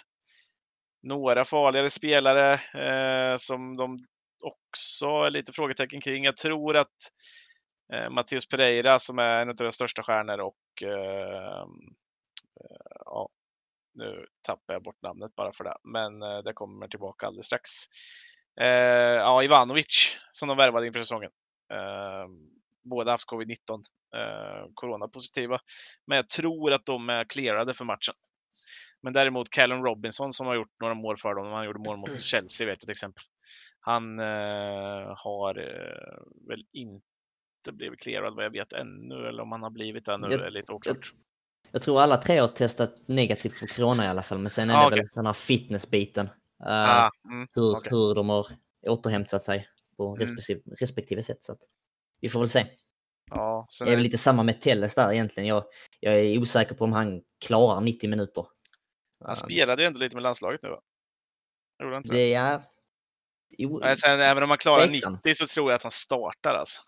några farligare spelare eh, som de också är lite frågetecken kring. Jag tror att eh, Mattias Pereira som är en av deras största stjärnor och ehm, eh, ja, nu tappar jag bort namnet bara för det, men eh, det kommer tillbaka alldeles strax. Eh, ja, Ivanovic som de värvade inför säsongen. Eh, båda haft covid-19, eh, coronapositiva, men jag tror att de är clearade för matchen. Men däremot Callum Robinson som har gjort några mål för dem, han gjorde mål mot Chelsea vet jag till exempel. Han eh, har eh, väl inte blivit clearad vad jag vet ännu, eller om han har blivit det nu Jag- är lite oklart. Jag tror alla tre har testat negativt för corona i alla fall, men sen är Ah, det okej. väl den här fitnessbiten. Uh, Ah, mm, hur, okej. hur de har återhämtat sig på Mm. respektive, respektive sätt. Så vi får väl se. Ja, Det är väl lite samma med Telles där egentligen. Jag, jag är osäker på om han klarar 90 minuter. Han spelade ju ändå lite med landslaget nu va? Gjorde han inte det? Det är... Jo, sen, även om han klarar Tveksam. 90 så tror jag att han startar alltså.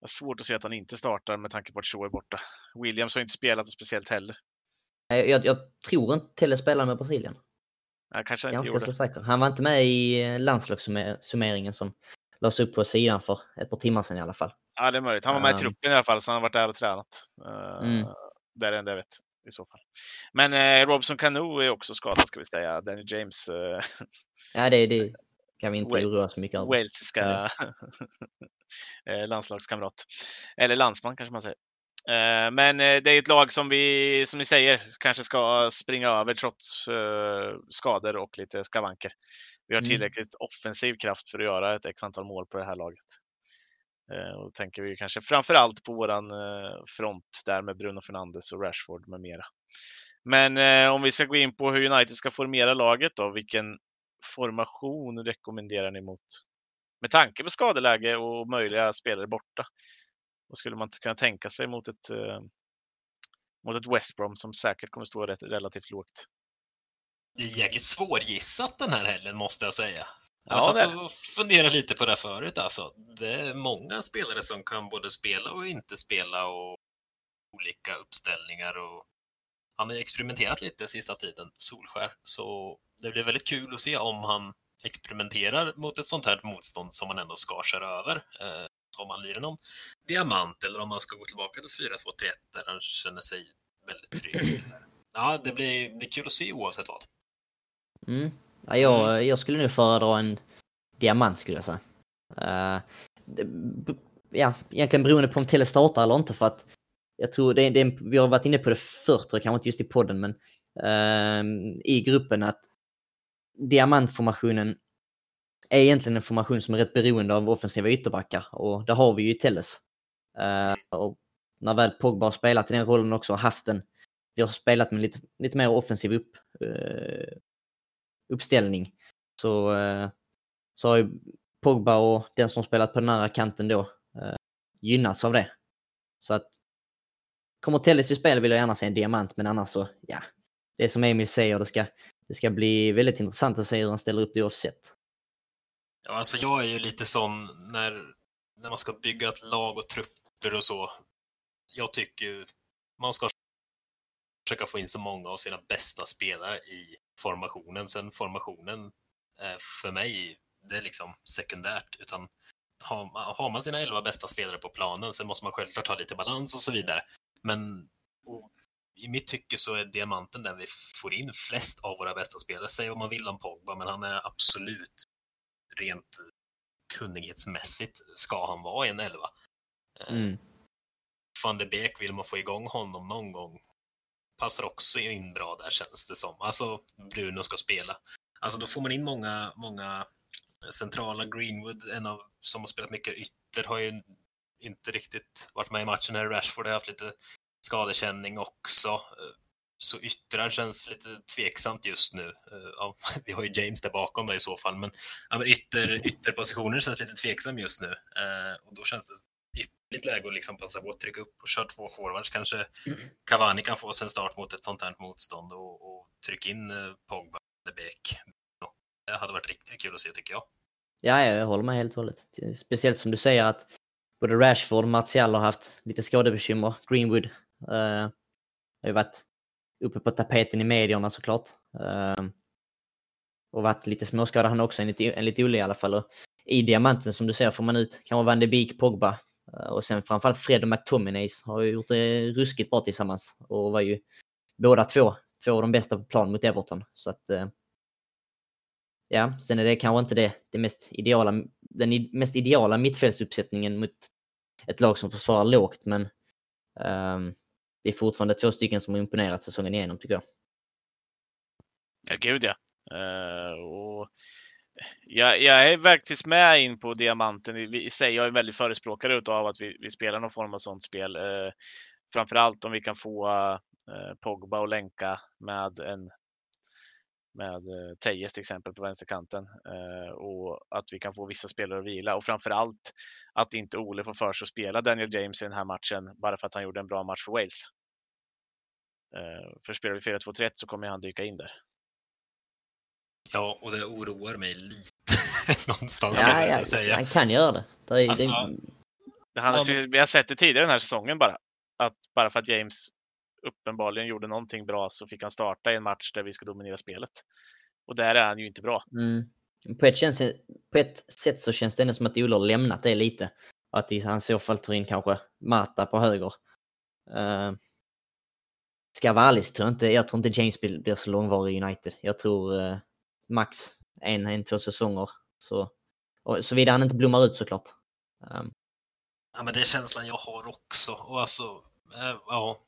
Jag svårt att se att han inte startar med tanke på att Shaw är borta. Williams har inte spelat speciellt heller. jag, jag, jag tror inte Telles spelar med Brasilien. Ja, kanske han inte Ganska så säker. Han var inte med i eh, landslagssummeringen som lades upp på sidan för ett par timmar sedan i alla fall. Ja, det är möjligt. Han var med i Um. truppen i alla fall, så han har varit där och tränat. Uh, Mm. Det är det enda jag vet i så fall. Men eh, Robson Cano är också skadad ska vi säga. Danny James, eh, Ja, det, det kan vi inte oroa så mycket över. walesiska eh, landslagskamrat. Eller landsman kanske man säger. Eh, Men eh, det är ett lag som vi, som ni säger, kanske ska springa över trots eh, skador och lite skavanker. Vi har Mm. tillräckligt offensiv kraft för att göra ett x antal mål på det här laget. Eh, Och då tänker vi kanske framför allt på våran eh, front där med Bruno Fernandes och Rashford med mera. Men eh, om vi ska gå in på hur United ska formera laget då, vilken formation rekommenderar ni mot med tanke på skadeläge och möjliga spelare borta? Vad skulle man kunna tänka sig mot ett, eh, mot ett West Brom som säkert kommer stå rätt, relativt lågt? Det är jäkligt svårgissat den här helgen, måste jag säga. Jag Ja, satt och funderade lite på det förut. Alltså. Det är många spelare som kan både spela och inte spela och olika uppställningar. Och han har ju experimenterat lite sista tiden, Solskär. Så det blir väldigt kul att se om han experimenterar mot ett sånt här motstånd som man ändå ska köra över. Eh, om man lirar någon diamant eller om man ska gå tillbaka till 4-2-3-1 där han känner sig väldigt trygg. Ja, det blir, blir kul att se oavsett vad. Mm. Ja, jag, jag skulle nu föredra en diamant skulle jag säga. Uh, ja, egentligen beroende på om Tele startar eller inte för att jag tror det, är- det, är- vi har varit inne på det förr, kanske inte just i podden, men uh, i gruppen att diamantformationen är egentligen en formation som är rätt beroende av offensiva ytterbackar och där har vi ju Telles. Uh, och när väl Pogba har spelat i den rollen också och haft den, vi har spelat med lite, lite mer offensiv upp, uh, uppställning. Så, uh, så har ju Pogba och den som spelat på den andra kanten då gynnats av det. Så att kommer Telles i spel vill jag gärna se en diamant, men annars så, ja. Det är som Emil säger, det ska, det ska bli väldigt intressant att se hur han ställer upp det offset. Ja, alltså jag är ju lite sån när, när man ska bygga ett lag och trupper och så. Jag tycker man ska försöka få in så många av sina bästa spelare i formationen. Sen formationen eh, för mig, det är liksom sekundärt. Utan har, har man sina elva bästa spelare på planen, sen måste man självklart ha lite balans och så vidare. Men i mitt tycke så är diamanten den vi får in flest av våra bästa spelare. Säg vad man vill om Pogba, men han är absolut rent kunnighetsmässigt ska han vara i en elva. Mm. Van de Beek, vill man få igång honom någon gång, passar också in bra där känns det som. Alltså, Bruno ska spela. Alltså, då får man in många, många centrala. Greenwood, en av som har spelat mycket ytter, har ju inte riktigt varit med i matchen här. Rashford har haft lite skadekänning också. Så yttrar känns lite tveksamt just nu. Ja, vi har ju James där bakom där i så fall, men, ja, men ytter, ytterpositioner känns lite tveksam just nu. Och då känns det ypperligt läge att liksom passa på att trycka upp och köra två forwards. Kanske Cavani kan få sig en start mot ett sånt här motstånd och, och trycka in Pogba, De Beek. Det hade varit riktigt kul att se tycker jag. Ja, jag håller med helt och hållet. Speciellt som du säger att både Rashford och Martial har haft lite skadebekymmer. Greenwood uh, har ju varit uppe på tapeten i medierna såklart. Uh, och varit lite småskadad han också enligt, enligt Olle i alla fall. Och I diamanten som du ser får man ut kanske Van de Beek, Pogba uh, och sen framförallt Fred och McTominay har ju gjort det ruskigt bra tillsammans och var ju båda två, två av de bästa på plan mot Everton. Så att ja, sen är det kanske inte det, det mest ideala, den mest ideala mittfältsuppsättningen mot ett lag som försvarar lågt, men um, det är fortfarande två stycken som har imponerat säsongen igenom tycker jag. Ja, gud ja. Uh, och jag, jag är faktiskt med in på diamanten i, i sig. Jag är väldigt förespråkare av att vi, vi spelar någon form av sånt spel. Uh, framförallt om vi kan få uh, Pogba och länka med en med Tejes till exempel på vänsterkanten och att vi kan få vissa spelare att vila och framförallt att inte Ole får för sig att spela Daniel James i den här matchen bara för att han gjorde en bra match för Wales. För spelar vi 4-2-3 så kommer han dyka in där. Ja, och det oroar mig lite någonstans ja, kan jag ja, säga. Han kan göra det. det, är, Alltså, det Han, Ja, Vi har sett det tidigare den här säsongen bara. Att bara för att James uppenbarligen gjorde någonting bra så fick han starta i en match där vi ska dominera spelet. Och där är han ju inte bra. mm, på, ett känns, på ett sätt så känns det ändå som att Olle har lämnat det lite. Att han i så fall tar in kanske Mata på höger. Uh, ska jag vara ärlig så tror jag inte, jag tror inte James blir, blir så långvarig i United. Jag tror eh, max en, en, två säsonger. Så, och, såvida han inte blommar ut såklart. Um, Ja, men det är känslan jag har också. Och alltså, eh, ja.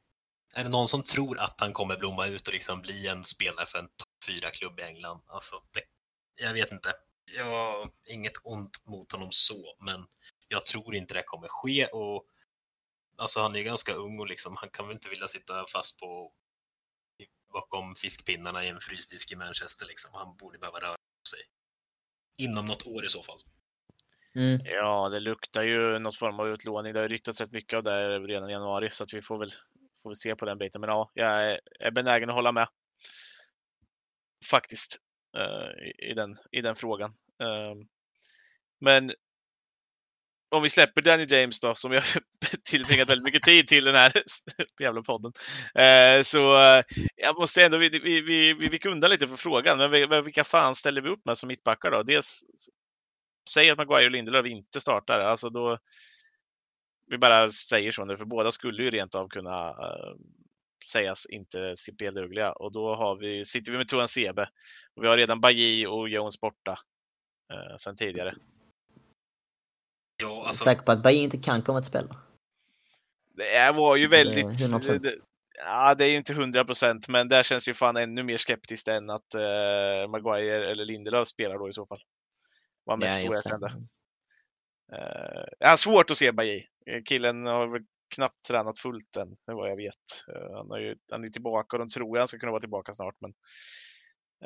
Är det någon som tror att han kommer blomma ut och liksom bli en spelare för en topp 4-klubb i England? Alltså, det, jag vet inte. Jag har inget ont mot honom så, men jag tror inte det kommer ske. Och, alltså, han är ju ganska ung och liksom, han kan väl inte vilja sitta fast på bakom fiskpinnarna i en frysdisk i Manchester. Liksom. Han borde behöva röra på sig. Inom något år i så fall. mm, Ja, det luktar ju något form av utlåning. Det har ryktats rätt mycket av det redan i januari så att vi får väl, får väl se på den biten. Men ja, jag är, är benägen att hålla med. Faktiskt. eh, i, i, den, I den frågan. Eh, men om vi släpper Danny James då, som jag tillbringat väldigt mycket tid till den här jävla podden. Eh, så eh, jag måste ändå, vi, vi, vi, vi gick undan lite för frågan, men vi- vilka fan ställer vi upp med som mittbackar då? Dels säg att Maguire och Lindelöf inte startar, alltså då vi bara säger så nu, för båda skulle ju rent av kunna uh, sägas inte speldugliga och då har vi, sitter vi med Tuan Sebe och vi har redan Bailly och Jones borta uh, sedan tidigare. Ja, alltså, Säker på att Bailly inte kan komma till spel? Det var ju väldigt, 100%. det, ja det är ju inte 100 procent, men där känns ju fan ännu mer skeptiskt än att uh, Maguire eller Lindelöf spelar då i så fall. Var mest Ja, så jag kände. Uh, har svårt att se Eh, Killen har väl knappt tränat fullt än, vad jag vet. Eh, Han, har ju, han är tillbaka och de tror han ska kunna vara tillbaka snart. Men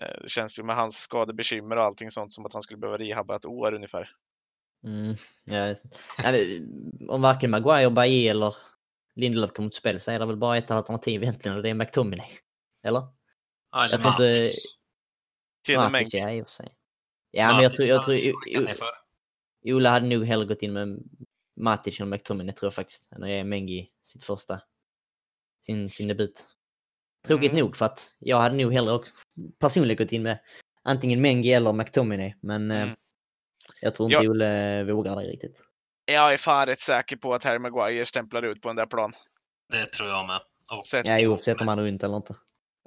eh, det känns ju med hans skadebekymmer och allting sånt som att han skulle behöva rehabba ett år ungefär. Mm, ja, det är sant. Om varken Maguire, Bailly eller Lindelöf kommer till spel så är det väl bara ett alternativ egentligen och det är McTominay. Eller? Ja, eller Jag tror inte-. Till mängd. Matic, ja, i och för sig. Ja, men jag tror, jag har tror ner för. Ola hade nog hellre gått in med Matic än McTominay tror jag faktiskt. Än att ge Mengi sitt första, sin, sin debut. Tråkigt Mm. nog för att jag hade nog hellre också personligen gått in med antingen Mengi eller McTominay. Men eh, Mm. jag tror inte Ja. Ole vågar det riktigt. Jag är fan rätt säker på att Harry Maguire stämplar ut på den där plan. Det tror jag med. Och Sett- Ja, oavsett om han är runt eller inte.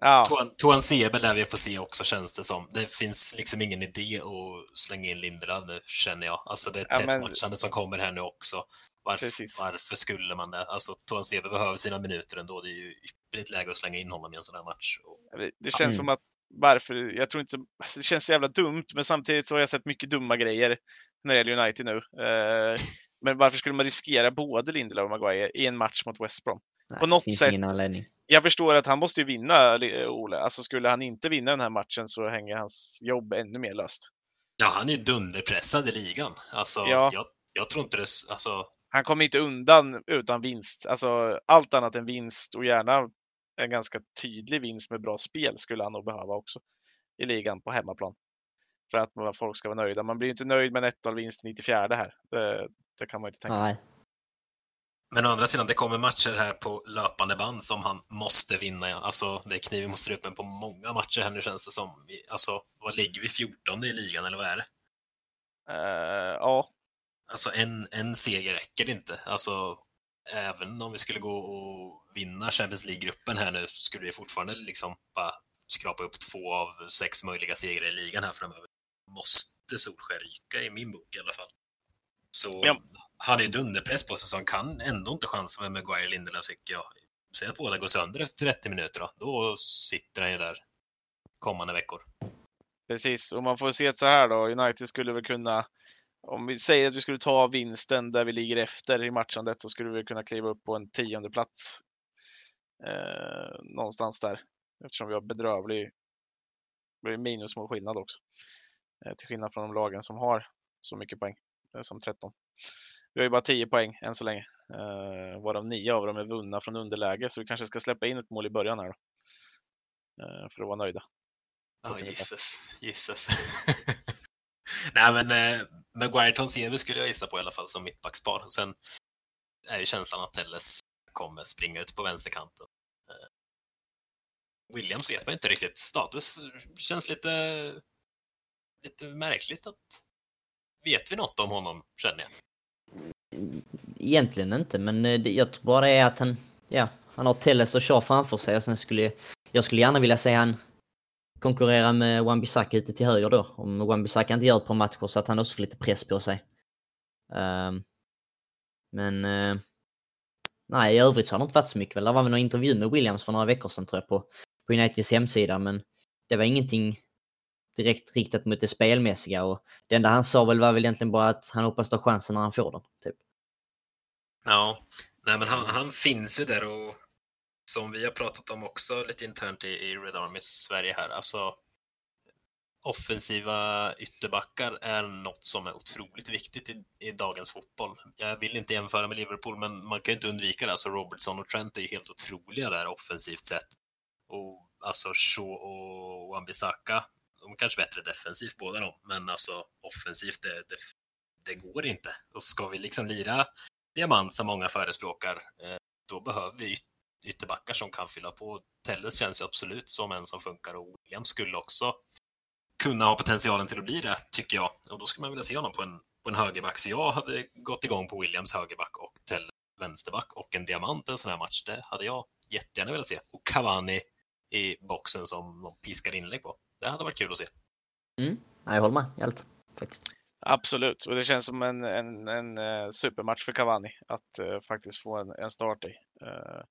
Ja, Tuan Sebe lär vi få se också känns det som. Det finns liksom ingen idé att slänga in Lindelöf nu känner jag. Alltså det är Ja, ett men- matchande som kommer här nu också. Varför, varför skulle man det? Alltså Tuan Sebe behöver sina minuter ändå. Det är ju ypperligt läge att slänga in honom i en sån här match. Och, det, det känns Mm. som att varför, jag tror inte, alltså det känns så jävla dumt, men samtidigt så har jag sett mycket dumma grejer när det gäller United nu. Eh, men varför skulle man riskera både Lindelöf och Maguire i en match mot West Brom? Nej, På något sätt-. Jag förstår att han måste ju vinna, Ole. Alltså skulle han inte vinna den här matchen så hänger hans jobb ännu mer löst. ja, han är ju dunderpressad i ligan. Alltså, Ja. jag, jag tror inte det... Alltså, Han kommer inte undan utan vinst. Alltså allt annat än vinst och gärna en ganska tydlig vinst med bra spel skulle han nog behöva också i ligan på hemmaplan. För att folk ska vara nöjda. Man blir ju inte nöjd med en 1-0 vinst i 94 här. Det, kan man ju inte tänka sig. Nej. Men å andra sidan, det kommer matcher här på löpande band som han måste vinna. Alltså, det är kniven mot strupen på många matcher här nu känns det som. Alltså, vad ligger vi? 14 i ligan, eller vad är det? Eh, ja, Alltså, en, en seger räcker inte. Alltså, även om vi skulle gå och vinna Champions League-gruppen här nu, skulle vi fortfarande liksom bara skrapa upp två av sex möjliga segrar i ligan här framöver. Måste Solskjaer ryka i min bok i alla fall. Så Ja. han är ju dunderpress på sig, så han kan ändå inte chansa med Maguire Lindelöf tycker jag. Säg att båda går sönder efter 30 minuter då. Då sitter han ju där kommande veckor. precis. Och man får se det så här då. United skulle väl kunna, om vi säger att vi skulle ta vinsten där vi ligger efter i matchandet så skulle vi kunna kliva upp på en tionde plats. Eh, någonstans där. Eftersom vi har bedrövlig minusmålskillnad också. Eh, till skillnad från de lagen som har så mycket poäng som 13. Vi har ju bara 10 poäng än så länge. Eh, varav 9 av dem är vunna från underläge så vi kanske ska släppa in ett mål i början här då. Eh, för att vara nöjda. Ja, Okej, gisses. Gisses. Nej, men eh, Maguire Tonsebe skulle jag gissa på i alla fall som mittbackspar. Och Sen är ju känslan att Telles kommer springa ut på vänsterkanten. Eh, Williams vet man inte riktigt. Status känns lite, lite märkligt. att Vet vi något om honom, känner jag? Egentligen inte, men eh, det- jag tror bara det är att han, ja, han har Telles och Shaw framför sig och sen skulle jag skulle gärna vilja se han konkurrera med Wan-Bissaka ute till höger då. Om Wan-Bissaka inte gör ett par matcher så att han också får lite press på sig. Um, men uh, nej, i övrigt så har det inte varit så mycket väl. Det var väl någon intervju med Williams för några veckor sedan tror jag på, på Uniteds hemsida men det var ingenting direkt riktat mot det spelmässiga och det enda han sa väl var väl egentligen bara att han hoppas ta chansen när han får den. Typ. Ja, nej men han, han finns ju där och som vi har pratat om också lite internt i, i Red Army Sverige här, alltså offensiva ytterbackar är något som är otroligt viktigt i, i dagens fotboll. Jag vill inte jämföra med Liverpool, men man kan ju inte undvika det. Alltså Robertson och Trent är ju helt otroliga där offensivt sett. Och alltså Shaw och Wan-Bissaka, de är kanske bättre defensivt båda de, men alltså offensivt, det, det, det går inte. Och ska vi liksom lira diamant som många förespråkar, eh, då behöver vi ytterbackar som kan fylla på. Telles känns ju absolut som en som funkar och William skulle också kunna ha potentialen till att bli det, tycker jag. Och då skulle man vilja se honom på en, på en högerback. Så jag hade gått igång på Williams högerback och Telles vänsterback och en diamant en sån här match. Det hade jag jättegärna velat se. Och Cavani i boxen som de piskar inlägg på. Det hade varit kul att se. Mm. Nej, jag håller med allt. Faktiskt. Absolut, och det känns som en, en, en eh, supermatch för Cavani att eh, faktiskt få en, en start i. Eh,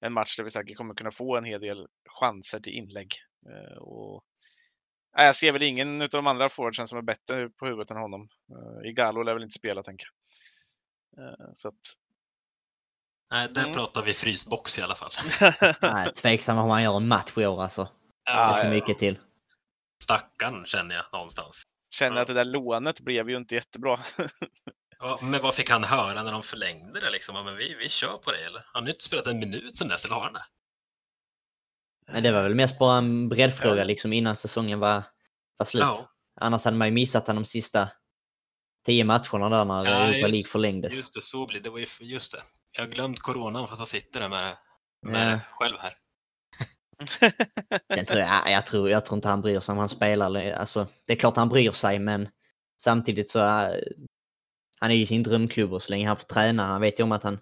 en match där vi säkert kommer kunna få en hel del chanser till inlägg. Eh, och, jag ser väl ingen av de andra forwardsen som är bättre på huvudet än honom. Uh, Igalo lär väl inte spela, tänker jag. Eh, så att Nej, där Mm. pratar vi frysbox i alla fall. Nej, tveksam om han gör en match i år alltså. Det Ja, är för ja, mycket till. Stackarn känner jag någonstans. Känner att det där lånet blev ju inte jättebra. Ja, men vad fick han höra när de förlängde det? Liksom? Ja, men vi, vi kör på det, eller? Han har ju inte spelat en minut sedan dess, eller har han det? Men det var väl mest bara en breddfråga liksom innan säsongen var, var slut. Ja, Annars hade man ju missat han de sista tio matcherna där när Ja, Europa League förlängdes. just det, så blir det. var ju, just det. Jag har glömt coronan fast jag sitter där med, med Ja. det själv här. Sen tror jag, jag, tror, jag tror inte han bryr sig om han spelar. Alltså, det är klart han bryr sig men samtidigt så äh, han är ju i sin drömklubb och så länge han får träna. Han vet ju om att han,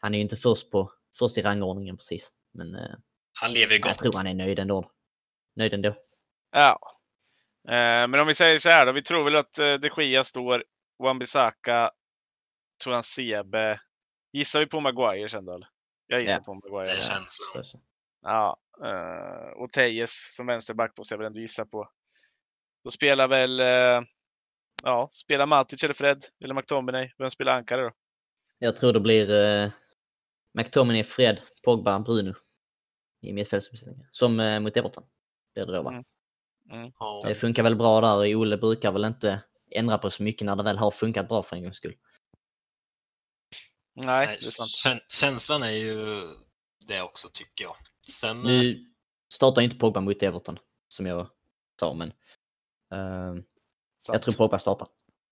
han är ju inte först, på, först i rangordningen precis. Men äh, Han lever ju jag gott. tror han är nöjd ändå. Nöjd ändå. Ja. Eh, men om vi säger så här då. Vi tror väl att eh, de Gia står, Wan-Bissaka, tror han Sebe. Gissar vi på Maguire sen då? Eller? Jag gissar Ja. på Maguire. Det är ja. känslan. Ja, eh, och Tejes som vänsterback måste jag väl ändå gissa på. Då spelar väl, eh, ja, spelar Matic eller Fred eller McTominay. Vem spelar ankare då? Jag tror det blir äh, McTominay, Fred, Pogba, Bruno i mittfältsuppsättningen. Som äh, mot Everton. Blir det då va? Mm. Ja, Det funkar väl bra där Ole brukar väl inte ändra på så mycket när det väl har funkat bra för en gångs skull. Nej, det är sant. kän- känslan är ju det också, tycker jag. Sen, eh, Nu startar inte Pogba mot Everton, som jag sa, men eh, sant. jag tror Pogba startar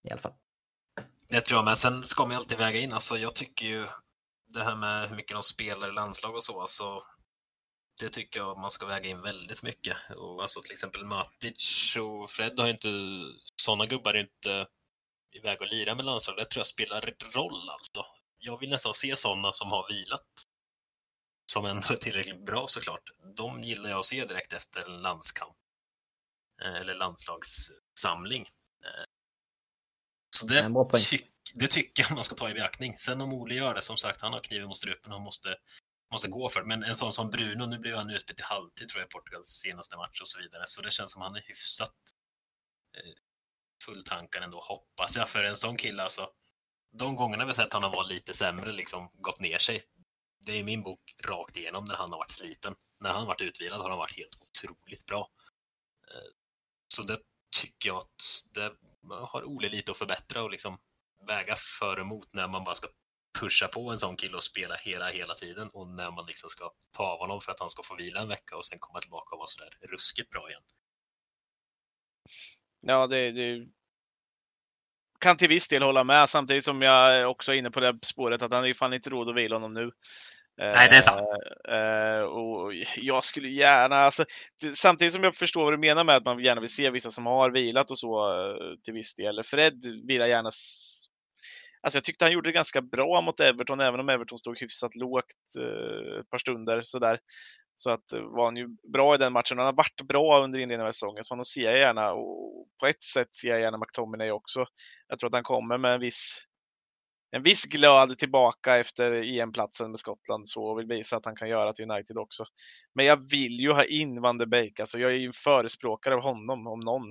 i alla fall. Det tror jag med. Sen ska man ju alltid väga in. Alltså, jag tycker ju det här med hur mycket de spelar i landslag och så, alltså, det tycker jag man ska väga in väldigt mycket. Och alltså till exempel Matic och Fred har ju inte, sådana gubbar är inte iväg och lira med landslag. Det tror jag spelar roll alltså. Jag vill nästan se sådana som har vilat. Som ändå är tillräckligt bra såklart. De gillar jag att se direkt efter en landskamp. Eh, Eller landslagssamling. Eh, Så det, tyck, det tycker jag man ska ta i beaktning. Sen om Ole gör det, som sagt, han har kniven mot strupen och måste, måste gå för det. Men en sån som Bruno, nu blev han utbytt i halvtid tror jag i Portugals senaste match och så vidare. Så det känns som han är hyfsat eh, fulltankad ändå, hoppas jag. För en sån kille alltså, de gångerna vi sett han har varit lite sämre, liksom gått ner sig. Det är min bok rakt igenom när han har varit sliten. När han varit utvilad har han varit helt otroligt bra. Eh, så det tycker jag att det har Ole lite att förbättra och liksom väga för och emot när man bara ska pusha på en sån kille och spela hela, hela tiden och när man liksom ska ta av honom för att han ska få vila en vecka och sen komma tillbaka och vara sådär ruskigt bra igen. Ja, det, det kan till viss del hålla med samtidigt som jag också är inne på det spåret att han är ju fan inte råd att vila honom nu. Nej, det är sant. Eh, och jag skulle gärna, alltså, samtidigt som jag förstår vad du menar med att man gärna vill se vissa som har vilat och så eh, till viss del. Fred vill jag gärna Alltså jag tyckte han gjorde det ganska bra mot Everton, även om Everton stod hyfsat lågt eh, ett par stunder sådär. Så att eh, var han ju bra i den matchen. Han har varit bra under inledningen av säsongen, så honom ser jag gärna. Och på ett sätt ser jag gärna McTominay också. Jag tror att han kommer med en viss, en viss glöd tillbaka efter EM-platsen med Skottland så och vill visa att han kan göra till United också. Men jag vill ju ha in Van de Beek. Alltså jag är ju en förespråkare av honom, om någon.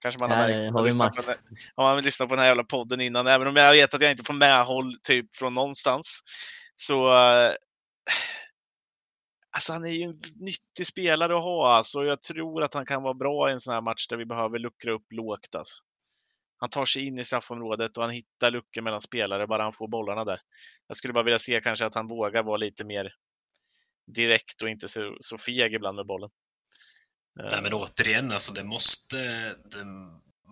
Kanske man har märkt om man den- om man lyssnar på den här jävla podden innan. Även om jag vet att jag inte får medhåll typ från någonstans. Så eh, Alltså han är ju en nyttig spelare att ha alltså. Jag tror att han kan vara bra i en sån här match där vi behöver luckra upp lågt alltså. Han tar sig in i straffområdet och han hittar luckor mellan spelare bara han får bollarna där. Jag skulle bara vilja se kanske att han vågar vara lite mer direkt och inte så, så feg ibland med bollen. Nej, men återigen, alltså det måste, det,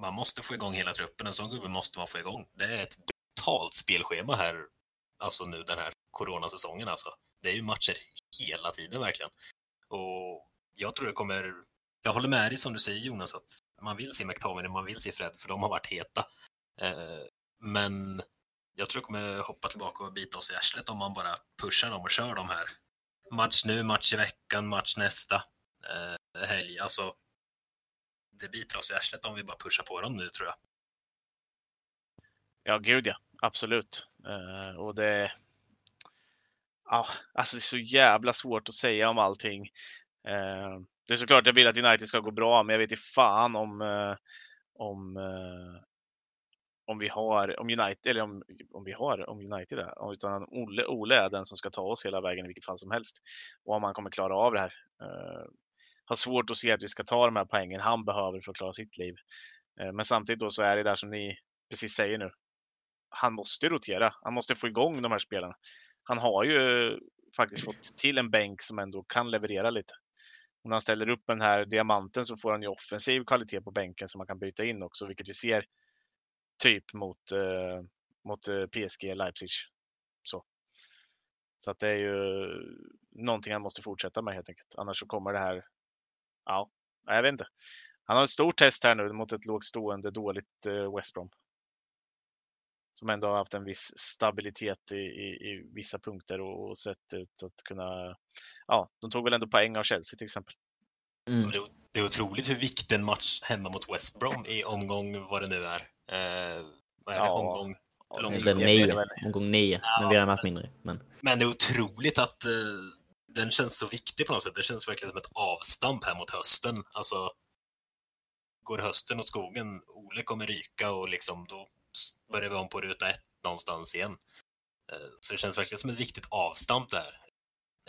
man måste få igång hela truppen. En sån gubbe måste man få igång. Det är ett brutalt spelschema här, alltså nu den här coronasäsongen alltså. Det är ju matcher hela tiden verkligen. Och jag tror det kommer, jag håller med dig som du säger Jonas, att man vill se McTominay, man vill se Fred, för de har varit heta. Eh, men jag tror det kommer hoppa tillbaka och bita oss i arslet om man bara pushar dem och kör dem här. Match nu, match i veckan, match nästa eh, helg. Alltså, det biter oss i arslet om vi bara pushar på dem nu tror jag. Ja, gud ja. Absolut. Eh, och det... Ja, alltså det är så jävla svårt att säga om allting. Eh, det är såklart jag vill att United ska gå bra, men jag vet inte fan om, eh, om, eh, om vi har, om United, eller om, om vi har, om United är, utan Ole, Ole är den som ska ta oss hela vägen i vilket fall som helst. Och om han kommer klara av det här. Eh, har svårt att se att vi ska ta de här poängen han behöver för att klara sitt liv. Eh, men samtidigt då så är det där som ni precis säger nu. Han måste rotera. Han måste få igång de här spelarna. Han har ju faktiskt fått till en bänk som ändå kan leverera lite. Och när han ställer upp den här diamanten så får han ju offensiv kvalitet på bänken som man kan byta in också, vilket vi ser typ mot, eh, mot eh, PSG Leipzig. Så. så att det är ju någonting han måste fortsätta med helt enkelt. Annars så kommer det här, ja, jag vet inte. Han har ett stort test här nu mot ett lågt stående dåligt eh, West Brom. Som ändå har haft en viss stabilitet i, i, i vissa punkter och, och sett ut att kunna, ja, de tog väl ändå poäng av Chelsea till exempel. Mm. Det är otroligt hur viktig en match hemma mot West Brom i omgång vad det nu är. Eh, vad är det? Ja. Omgång? Nio, omgång nio, ja. men vi har en match mindre. Men... men det är otroligt att eh, den känns så viktig på något sätt. Det känns verkligen som ett avstamp här mot hösten. Alltså, går hösten åt skogen, Ole kommer ryka och liksom då börjar vi om på ruta ett någonstans igen. Eh, så det känns verkligen som ett viktigt avstamp där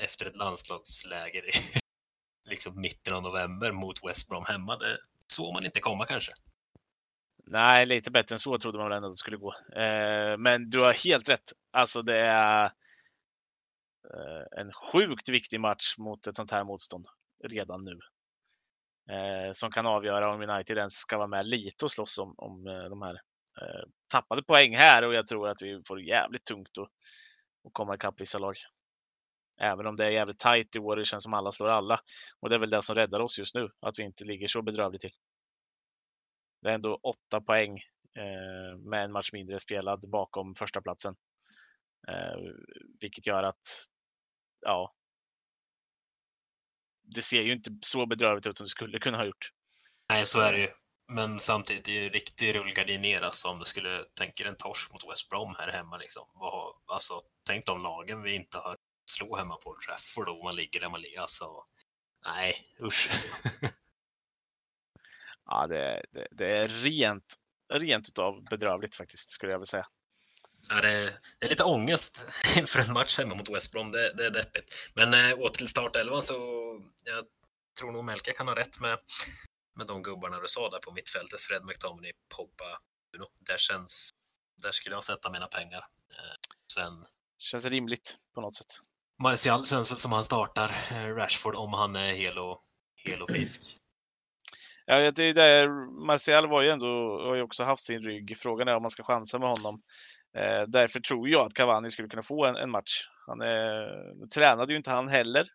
efter ett landslagsläger i liksom mitten av november mot West Brom hemma. Det såg man inte komma kanske. Nej, lite bättre än så trodde man väl ändå att det skulle gå. Eh, men du har helt rätt. Alltså det är eh, en sjukt viktig match mot ett sånt här motstånd redan nu. Som kan avgöra om United ens ska vara med lite och slåss om, om de här Eh, tappade poäng här och jag tror att vi får jävligt tungt att, att komma ikapp vissa lag. Även om det är jävligt tajt i år, det känns som alla slår alla. Och det är väl det som räddar oss just nu, att vi inte ligger så bedrövligt till. Det är ändå åtta poäng eh, med en match mindre spelad bakom första platsen. Eh, vilket gör att, ja, det ser ju inte så bedrövligt ut som det skulle kunna ha gjort. Nej, så är det ju. Men samtidigt är det ju riktig rullgardin ner alltså, om du skulle tänka dig en torsk mot West Brom här hemma. Liksom. Alltså, tänk de lagen vi inte har slå hemma på Trafford och man ligger där man ligger. Alltså, nej, usch. ja, det, det, det, är rent, rent utav bedrövligt faktiskt, skulle jag vilja säga. Ja, det, är, det är lite ångest inför en match hemma mot West Brom. Det, det är deppigt. Men äh, åter till startelvan så jag tror nog Melka kan ha rätt med, med de gubbarna du sa där på mittfältet. Fred McTominay, Pogba, Bruno. Där känns... Där skulle jag sätta mina pengar. Eh, sen... Känns rimligt på något sätt. Martial känns väl som han startar eh, Rashford om han är hel och, hel och frisk. Ja, det är där, Martial var ju ändå, har ju också haft sin rygg. Frågan är om man ska chansa med honom. Eh, därför tror jag att Cavani skulle kunna få en, en match. Han nu tränade ju inte han heller,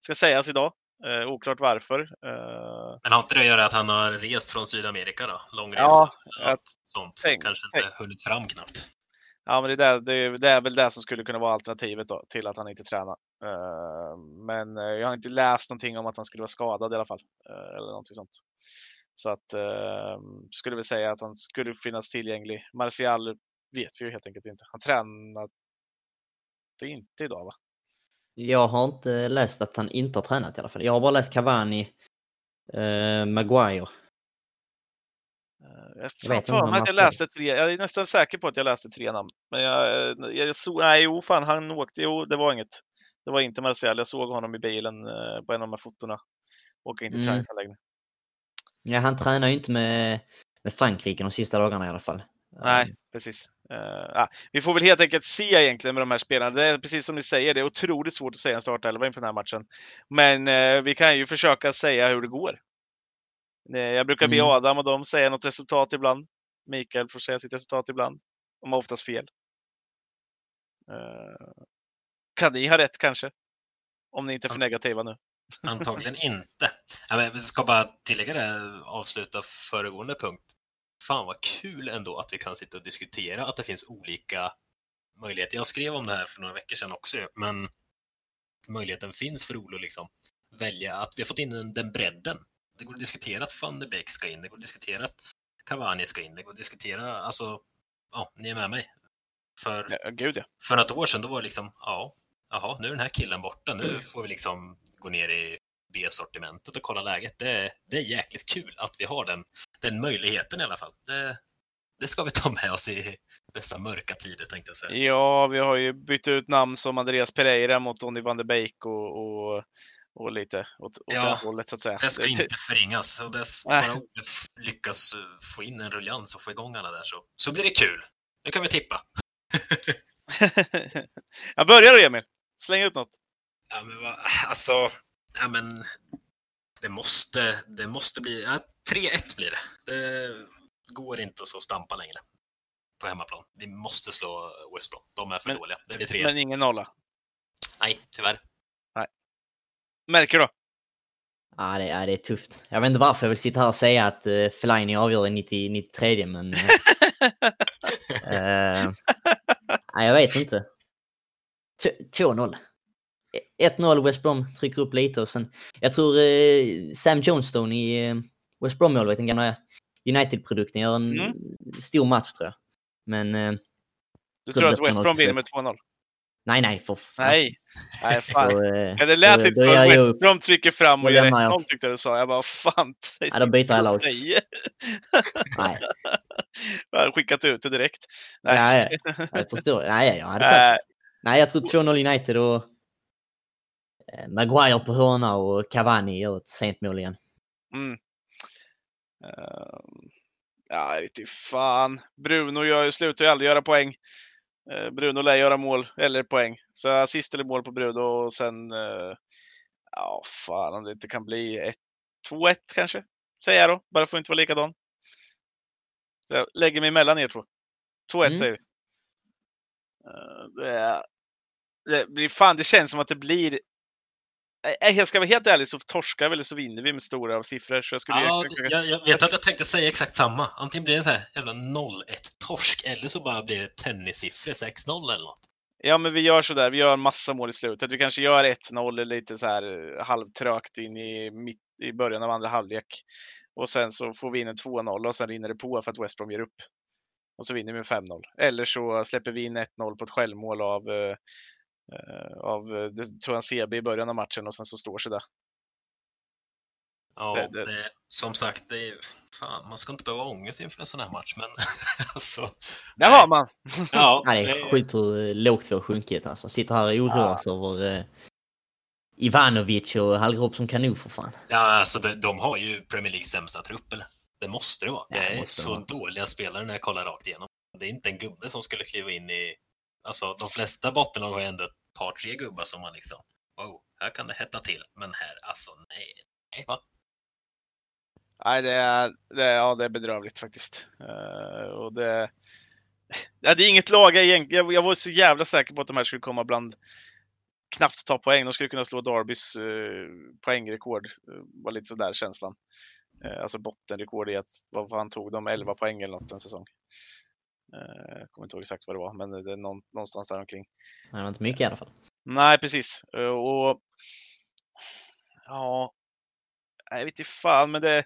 ska sägas idag. Eh, oklart varför. Eh, Men har inte det att göra att han har rest från Sydamerika då? Långresa? Ja, ja sånt. Tänk, Kanske inte tänk. hunnit fram knappt. Ja, men det är, det, det är väl det som skulle kunna vara alternativet då, till att han inte tränar. Uh, men uh, jag har inte läst någonting om att han skulle vara skadad i alla fall. Uh, eller någonting sånt. Så att skulle vi säga att han skulle finnas tillgänglig. Martial vet vi ju helt enkelt inte. Han tränade inte idag va? Jag har inte läst att han inte har tränat i alla fall. Jag har bara läst Cavani, Maguire jag, jag vet för mig att jag läste tre, jag är nästan säker på att jag läste tre namn. Men jag, jag, jag såg, nej jo fan han åkte, jo det var inget. Det var inte Marcel, jag såg honom i bilen eh, på en av de här fotona. Åka in till mm. träningsanläggningen. Ja han tränar ju inte med, med Frankrike de sista dagarna i alla fall. Nej, precis. Uh, vi får väl helt enkelt se egentligen med de här spelarna. Det är precis som ni säger, det är otroligt svårt att säga en startelva inför den här matchen. Men uh, vi kan ju försöka säga hur det går. Jag brukar be mm. Adam och de säga något resultat ibland. Mikael får säga sitt resultat ibland. De har oftast fel. Uh, kan ni ha rätt kanske? Om ni inte är för negativa nu. Antagligen inte. Jag ska bara tillägga det, avsluta föregående punkt. Fan vad kul ändå att vi kan sitta och diskutera att det finns olika möjligheter. Jag skrev om det här för några veckor sedan också, men möjligheten finns för Olo liksom välja att vi har fått in den bredden det går att diskutera att van de Beek ska in, det går att diskutera att Cavani ska in, det går att diskutera, alltså, ja, ni är med mig. För, ja, gud ja. för något år sedan, då var det liksom, ja, jaha, nu är den här killen borta, nu får vi liksom gå ner i B-sortimentet och kolla läget. Det, det är jäkligt kul att vi har den, den möjligheten i alla fall. Det, det ska vi ta med oss i dessa mörka tider tänkte jag säga. Ja, vi har ju bytt ut namn som Andreas Pereira mot Donny van der Beek och, och, och lite åt, åt Ja, det hållet så att säga. Det ska inte förringas. Och Nej. bara lyckas eh, få in en ruljans och få igång alla där så, så blir det kul. Nu kan vi tippa. Jag börjar då Emil. Släng ut något. Ja, men vad, alltså, ja men det måste, det måste bli, ja, 3-1 blir det. Det går inte att så stampa längre på hemmaplan. Vi måste slå West Brom. De är för Men- dåliga. Det blir 3-1. Men ingen nolla. Nej, tyvärr. Märker du? Ja, det, ja, det är tufft. Jag vet inte varför jag vill sitta här och säga att uh, Fellaini avgör i 90, 93 men... eh, nej, jag vet inte. T- 2-0. 1-0 West Brom trycker upp lite och sen... Jag tror eh, Sam Johnstone i eh, West Brom-målvakten, gamla United-produkten, gör en Mm. stor match tror jag. Men eh, Du tror att West Brom 2-0 vinner med 2-0? nej, nej för fan. Nej. Nej, fan. Så, eh, Ja, det lät då- då som att West. Brom trycker fram och gör lämnar jag. 1-0 tyckte du sa. Jag bara, fan. Ja, då byter jag lag. nej, Jag har skickat ut det direkt. Nej. nej, jag förstår. Nej, jag hade tagit Nej. Jag tror 2-0 United och Maguire på hörna och Cavani gör ett sent mål igen. Mm. Ehm, ja, inte fan. Bruno gör, slutar ju aldrig göra poäng. Eh, Bruno lär göra mål eller poäng. Så assist eller mål på Bruno och sen... eh, ja, fan om det inte kan bli ett- 2-1 kanske. Säger jag då, bara att inte vara likadan. Så jag lägger mig emellan er två. 2-1 Mm. säger vi. Eh, det, är- det blir fan, det känns som att det blir jag ska vara helt ärlig så torskar vi eller så vinner vi med stora siffror. Så jag skulle Ja, jag, jag, jag vet att jag tänkte säga exakt samma. Antingen blir det en sån här jävla 0-1-torsk eller så bara blir det tennissiffror 6-0 eller något. Ja, men vi gör sådär. Vi gör massa mål i slutet. Vi kanske gör 1-0 lite så här eh, halvtrögt in i, mitt, i början av andra halvlek. Och sen så får vi in en 2-0 och sen rinner det på för att West Brom ger upp. Och så vinner vi med 5-0. Eller så släpper vi in 1-0 på ett självmål av, eh, av eh, det tror jag CB i början av matchen och sen så står sig där. Ja, Det- det, det- som sagt, det är, fan, man ska inte behöva ha ångest inför en sån här match, men alltså. Nej. har man! Ja, Nej, det är det- sjukt hur eh, lågt vi har sjunkit alltså. Sitter här och oroas över eh, Ivanovic och Hallgrop som kanon för fan. Ja, alltså de, de har ju Premier Leagues sämsta trupp, eller? Det måste det vara. Ja, Det det är det så vara. dåliga spelare när jag kollar rakt igenom. Det är inte en gubbe som skulle kliva in i... Alltså, de flesta bottenlag har ändå ett par, tre gubbar som man liksom... Wow, här kan det hetta till. Men här, alltså, nej. Nej, va? Nej, det är, det är, ja, det är bedrövligt faktiskt. Uh, och det, ja, det är inget lag egentligen... Jag, jag var så jävla säker på att de här skulle komma bland knappt ta poäng. De skulle kunna slå Darbys uh, poängrekord. Uh, var lite sådär känslan. Uh, alltså bottenrekord i att, vad fan tog de, 11 poäng eller något en säsong. Jag kommer inte ihåg exakt vad det var, men det är någon, någonstans där omkring. Men det var inte mycket i alla fall. Nej, precis. Eh, Och ja, jag vet inte fan, men det.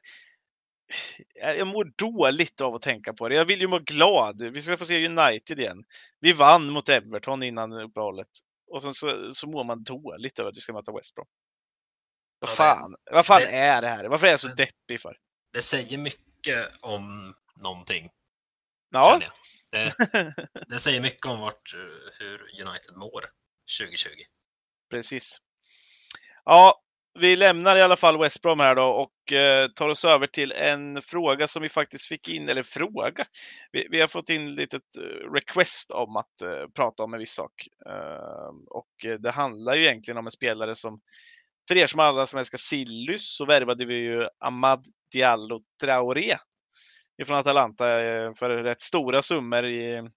Jag mår dåligt av att tänka på det. Jag vill ju må glad. Vi ska få se United igen. Vi vann mot Everton innan uppehållet och sen så, så mår man dåligt över att vi ska möta West Brom. Vad Ja, det- fan, vad fan det- är det här? Varför är jag så det- deppig för? Det säger mycket om någonting, Ja. Det, det säger mycket om vart, eh, hur United mår 2020. precis. Ja, vi lämnar i alla fall West Brom här då och eh, tar oss över till en fråga som vi faktiskt fick in, eller fråga. Vi, vi har fått in litet eh, request om att eh, prata om en viss sak. Eh, och det handlar ju egentligen om en spelare som, för er som alla som älskar Sillys så värvade vi ju Ahmad Diallo Traoré ifrån Atalanta eh, för rätt stora summor i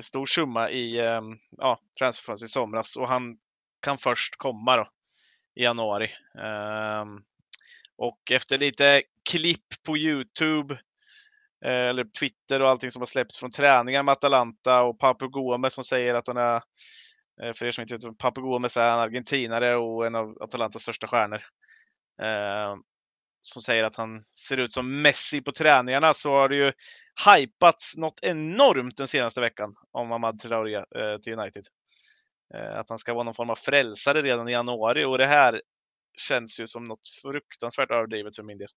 stor summa i ehm, ja, transferfönstret i somras och han kan först komma då i januari. Ehm, och efter lite klipp på Youtube eh, eller Twitter och allting som har släppts från träningar med Atalanta och Papu Gomez som säger att han är, eh, för er som inte vet, Papu Gomez är en argentinare och en av Atalantas största stjärnor. Ehm, som säger att han ser ut som Messi på träningarna så har det ju hypats något enormt den senaste veckan om Ahmad Traoré eh, till United. Eh, att han ska vara någon form av frälsare redan i januari och det här känns ju som något fruktansvärt överdrivet för min del.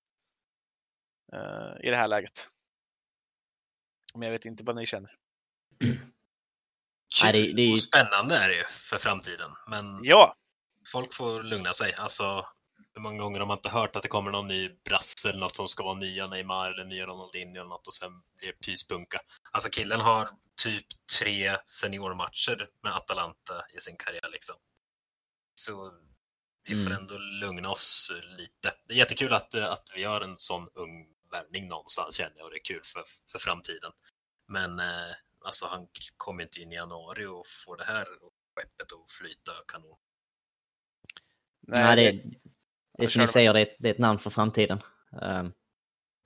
Eh, I det här läget. Men jag vet inte vad ni känner. Nej, det- det är ju- och spännande är det ju för framtiden. Men Ja, folk får lugna sig. Alltså, hur många gånger har man inte hört att det kommer någon ny brasse eller något som ska vara nya Neymar eller nya Ronaldinho eller något och sen blir det pyspunka. Alltså killen har typ tre seniormatcher med Atalanta i sin karriär liksom. Så vi får Mm. ändå lugna oss lite. Det är jättekul att, eh, att vi har en sån ung värvning någonstans känner jag och det är kul för, för framtiden. Men eh, alltså han kommer inte in i januari och får det här skeppet att flyta kanon. Nej, det, det det är som ni säger, det är, ett- det är ett namn för framtiden. Um,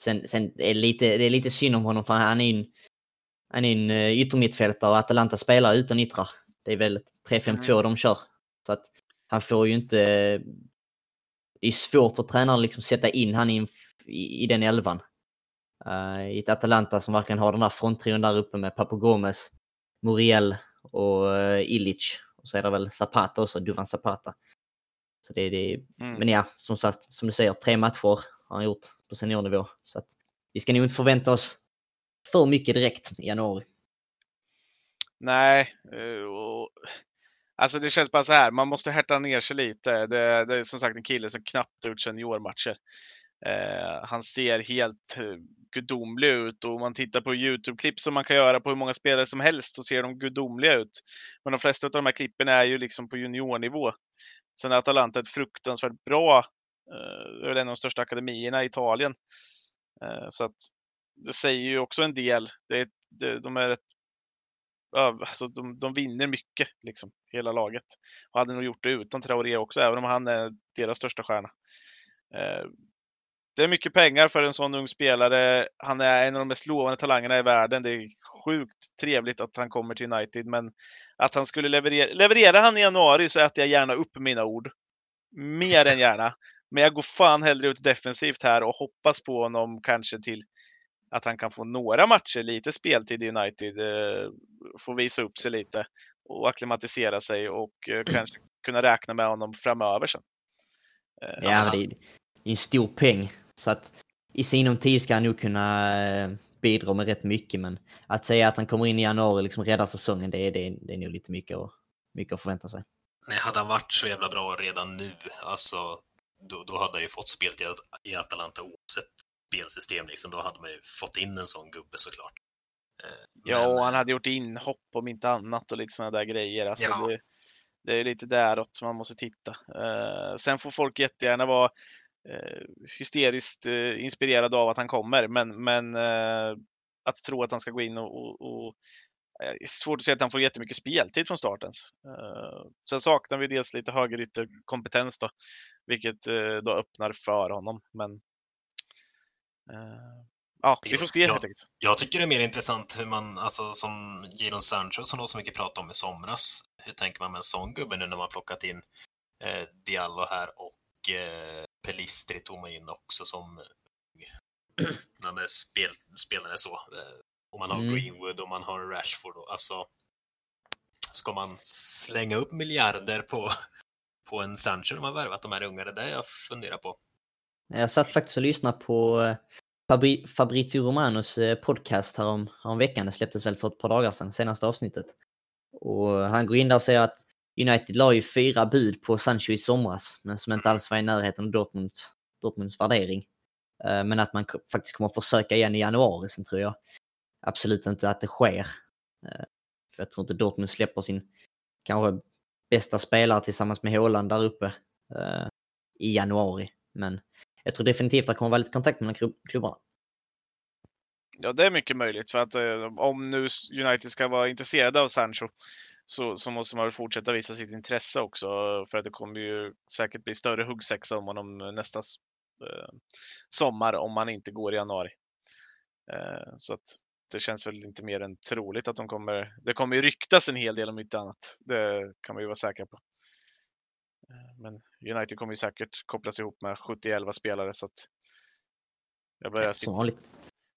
sen sen är det, lite, det är lite synd om honom för han är en, han är en eh, yttermittfältare och Atalanta spelar utan yttrar. Det är väl 3-5-2 de kör. Så att han får ju inte... Det är svårt för tränaren att liksom sätta in han i, i, i den elvan. Eh, I ett Atalanta som verkligen har den där fronttrion där uppe med Papo Gomez, Muriel och uh, Illich. Och så är det väl Zapata också, Duvan Zapata. Så det, det, Mm. men ja, som sagt, som du säger, tre matcher har han gjort på seniornivå. Så att vi ska nog inte förvänta oss för mycket direkt i januari. Nej, eh, och, alltså det känns bara så här, man måste härta ner sig lite. Det, det är som sagt en kille som knappt gjort seniormatcher. Eh, han ser helt eh, gudomlig ut och om man tittar på Youtube-klipp som man kan göra på hur många spelare som helst så ser de gudomliga ut. Men de flesta av de här klippen är ju liksom på juniornivå. Sen är Atalanta ett fruktansvärt bra, eh, det är väl en av de största akademierna i Italien. Eh, så att det säger ju också en del. Det är, det, de är ett alltså de, de vinner mycket, liksom, hela laget. Och hade nog gjort det utan Traoré också, även om han är deras största stjärna. Eh, det är mycket pengar för en sån ung spelare. Han är en av de mest lovande talangerna i världen. Det är sjukt trevligt att han kommer till United, men att han skulle leverera. Levererar han i januari så äter jag gärna upp mina ord. Mer än gärna. Men jag går fan hellre ut defensivt här och hoppas på honom kanske till att han kan få några matcher, lite speltid i United, eh, få visa upp sig lite och acklimatisera sig och eh, kanske kunna räkna med honom framöver sen. Eh, Ja, men det är, det är en stor peng. Så att i sinom tid ska han nog kunna eh, bidra med rätt mycket. Men att säga att han kommer in i januari och liksom räddar säsongen, det är, det är, det är nog lite mycket, att- mycket att förvänta sig. Nej, hade han varit så jävla bra redan nu, alltså, då, då hade han ju fått spel till, i Atalanta oavsett spelsystem. Liksom. Då hade man ju fått in en sån gubbe såklart. Eh, Ja, men, och han hade gjort inhopp om inte annat och lite sådana där grejer. Alltså Ja. det, det är lite däråt man måste titta. Eh, sen får folk jättegärna vara hysteriskt eh, inspirerade av att han kommer, men, men eh, att tro att han ska gå in och, och, och eh, det är svårt att säga att han får jättemycket speltid från starten. Uh, sen saknar vi dels lite högerytterkompetens då, vilket eh, då öppnar för honom. Men eh, ja, vi får se helt enkelt. Jag tycker det är mer intressant hur man, alltså som Jadon Sancho som de så mycket pratade om i somras. Hur tänker man med en sån gubbe nu när man plockat in eh, Diallo här och eh, Pelistri tog man in också som är spel, spelare så. Eh, och man har Mm. Greenwood och man har Rashford. Och, alltså, ska man slänga upp miljarder på, på en Sancho när man värvat de här unga? Det är det jag funderar på. Jag satt faktiskt och lyssnade på eh, Fabri Fabrizio Romanos eh, podcast härom, härom veckan. Det släpptes väl för ett par dagar sedan, senaste avsnittet. Och han går in där och säger att United la ju fyra bud på Sancho i somras, men som inte alls var i närheten av Dortmunds, Dortmunds värdering. Eh, Men att man faktiskt kommer att försöka igen i januari, sen tror jag absolut inte att det sker. Eh, För jag tror inte Dortmund släpper sin kanske bästa spelare tillsammans med Haaland där uppe eh, i januari. Men jag tror definitivt att det kommer att vara lite kontakt mellan klubb- klubbarna. Ja, det är mycket möjligt för att om nu United ska vara intresserade av Sancho så, så måste man väl fortsätta visa sitt intresse också för att det kommer ju säkert bli större huggsexa om honom nästa eh, sommar om han inte går i januari. Eh, så att det känns väl inte mer än troligt att de kommer. Det kommer ju ryktas en hel del om inte annat. Det kan man ju vara säker på. Eh, Men United kommer ju säkert kopplas ihop med 70-11 spelare så att jag börjar sitta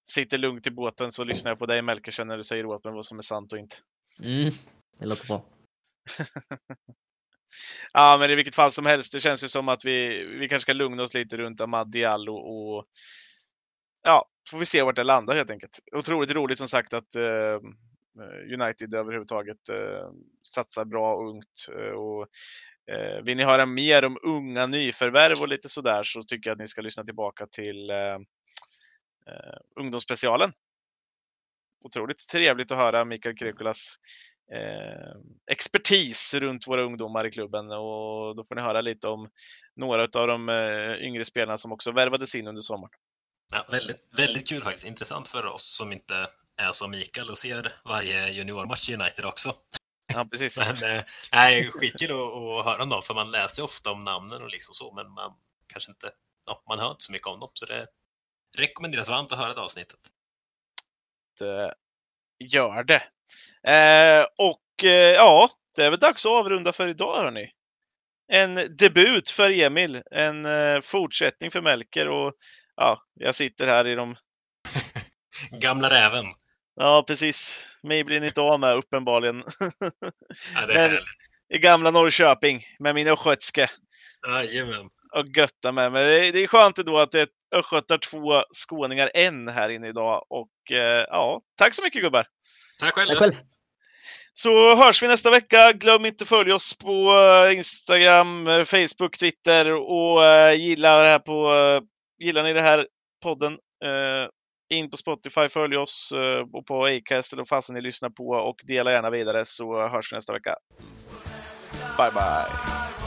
sitter lugnt i båten så lyssnar jag på dig Melker när du säger åt mig vad som är sant och inte. Mm, det låter bra. Ja, men i vilket fall som helst, det känns ju som att vi, vi kanske ska lugna oss lite runt Ahmad Diallo och ja, får vi se vart det landar helt enkelt. Otroligt roligt som sagt att eh, United överhuvudtaget eh, satsar bra och ungt. Eh, och, eh, vill ni höra mer om unga nyförvärv och lite sådär så tycker jag att ni ska lyssna tillbaka till eh, eh, ungdomsspecialen. Otroligt trevligt att höra Mikael Krekulas eh, expertis runt våra ungdomar i klubben och då får ni höra lite om några av de eh, yngre spelarna som också värvades in under sommaren. Ja, väldigt, väldigt kul faktiskt. Intressant för oss som inte är som Mikael och ser varje juniormatch i United också. Ja, precis. Men eh, nej, skitkul att, höra om dem, för man läser ofta om namnen och liksom så, men man kanske inte, ja, man hör inte så mycket om dem, så det rekommenderas varmt att höra det avsnittet. Eh, gör det. Eh, och eh, ja, det är väl dags att avrunda för idag hörni. En debut för Emil, en eh, fortsättning för Melker och ja, jag sitter här i de... Gamla räven. Ja, precis. Mig blir ni inte av med uppenbarligen. Ja, det är Men-. I gamla Norrköping med min östgötske. Jajamän. och götta med mig. Det är- skönt ändå att det är östgötar två, skåningar en här inne idag. Och ja, tack så mycket gubbar! Tack själv. Tack själv. Så hörs vi nästa vecka. Glöm inte att följa oss på eh, Instagram, eh, Facebook, Twitter och eh, gilla det här på, gillar ni det här podden, in på Spotify, följ oss och på Acast eller vad fasen ni lyssnar på och dela gärna vidare så hörs vi nästa vecka. Bye bye!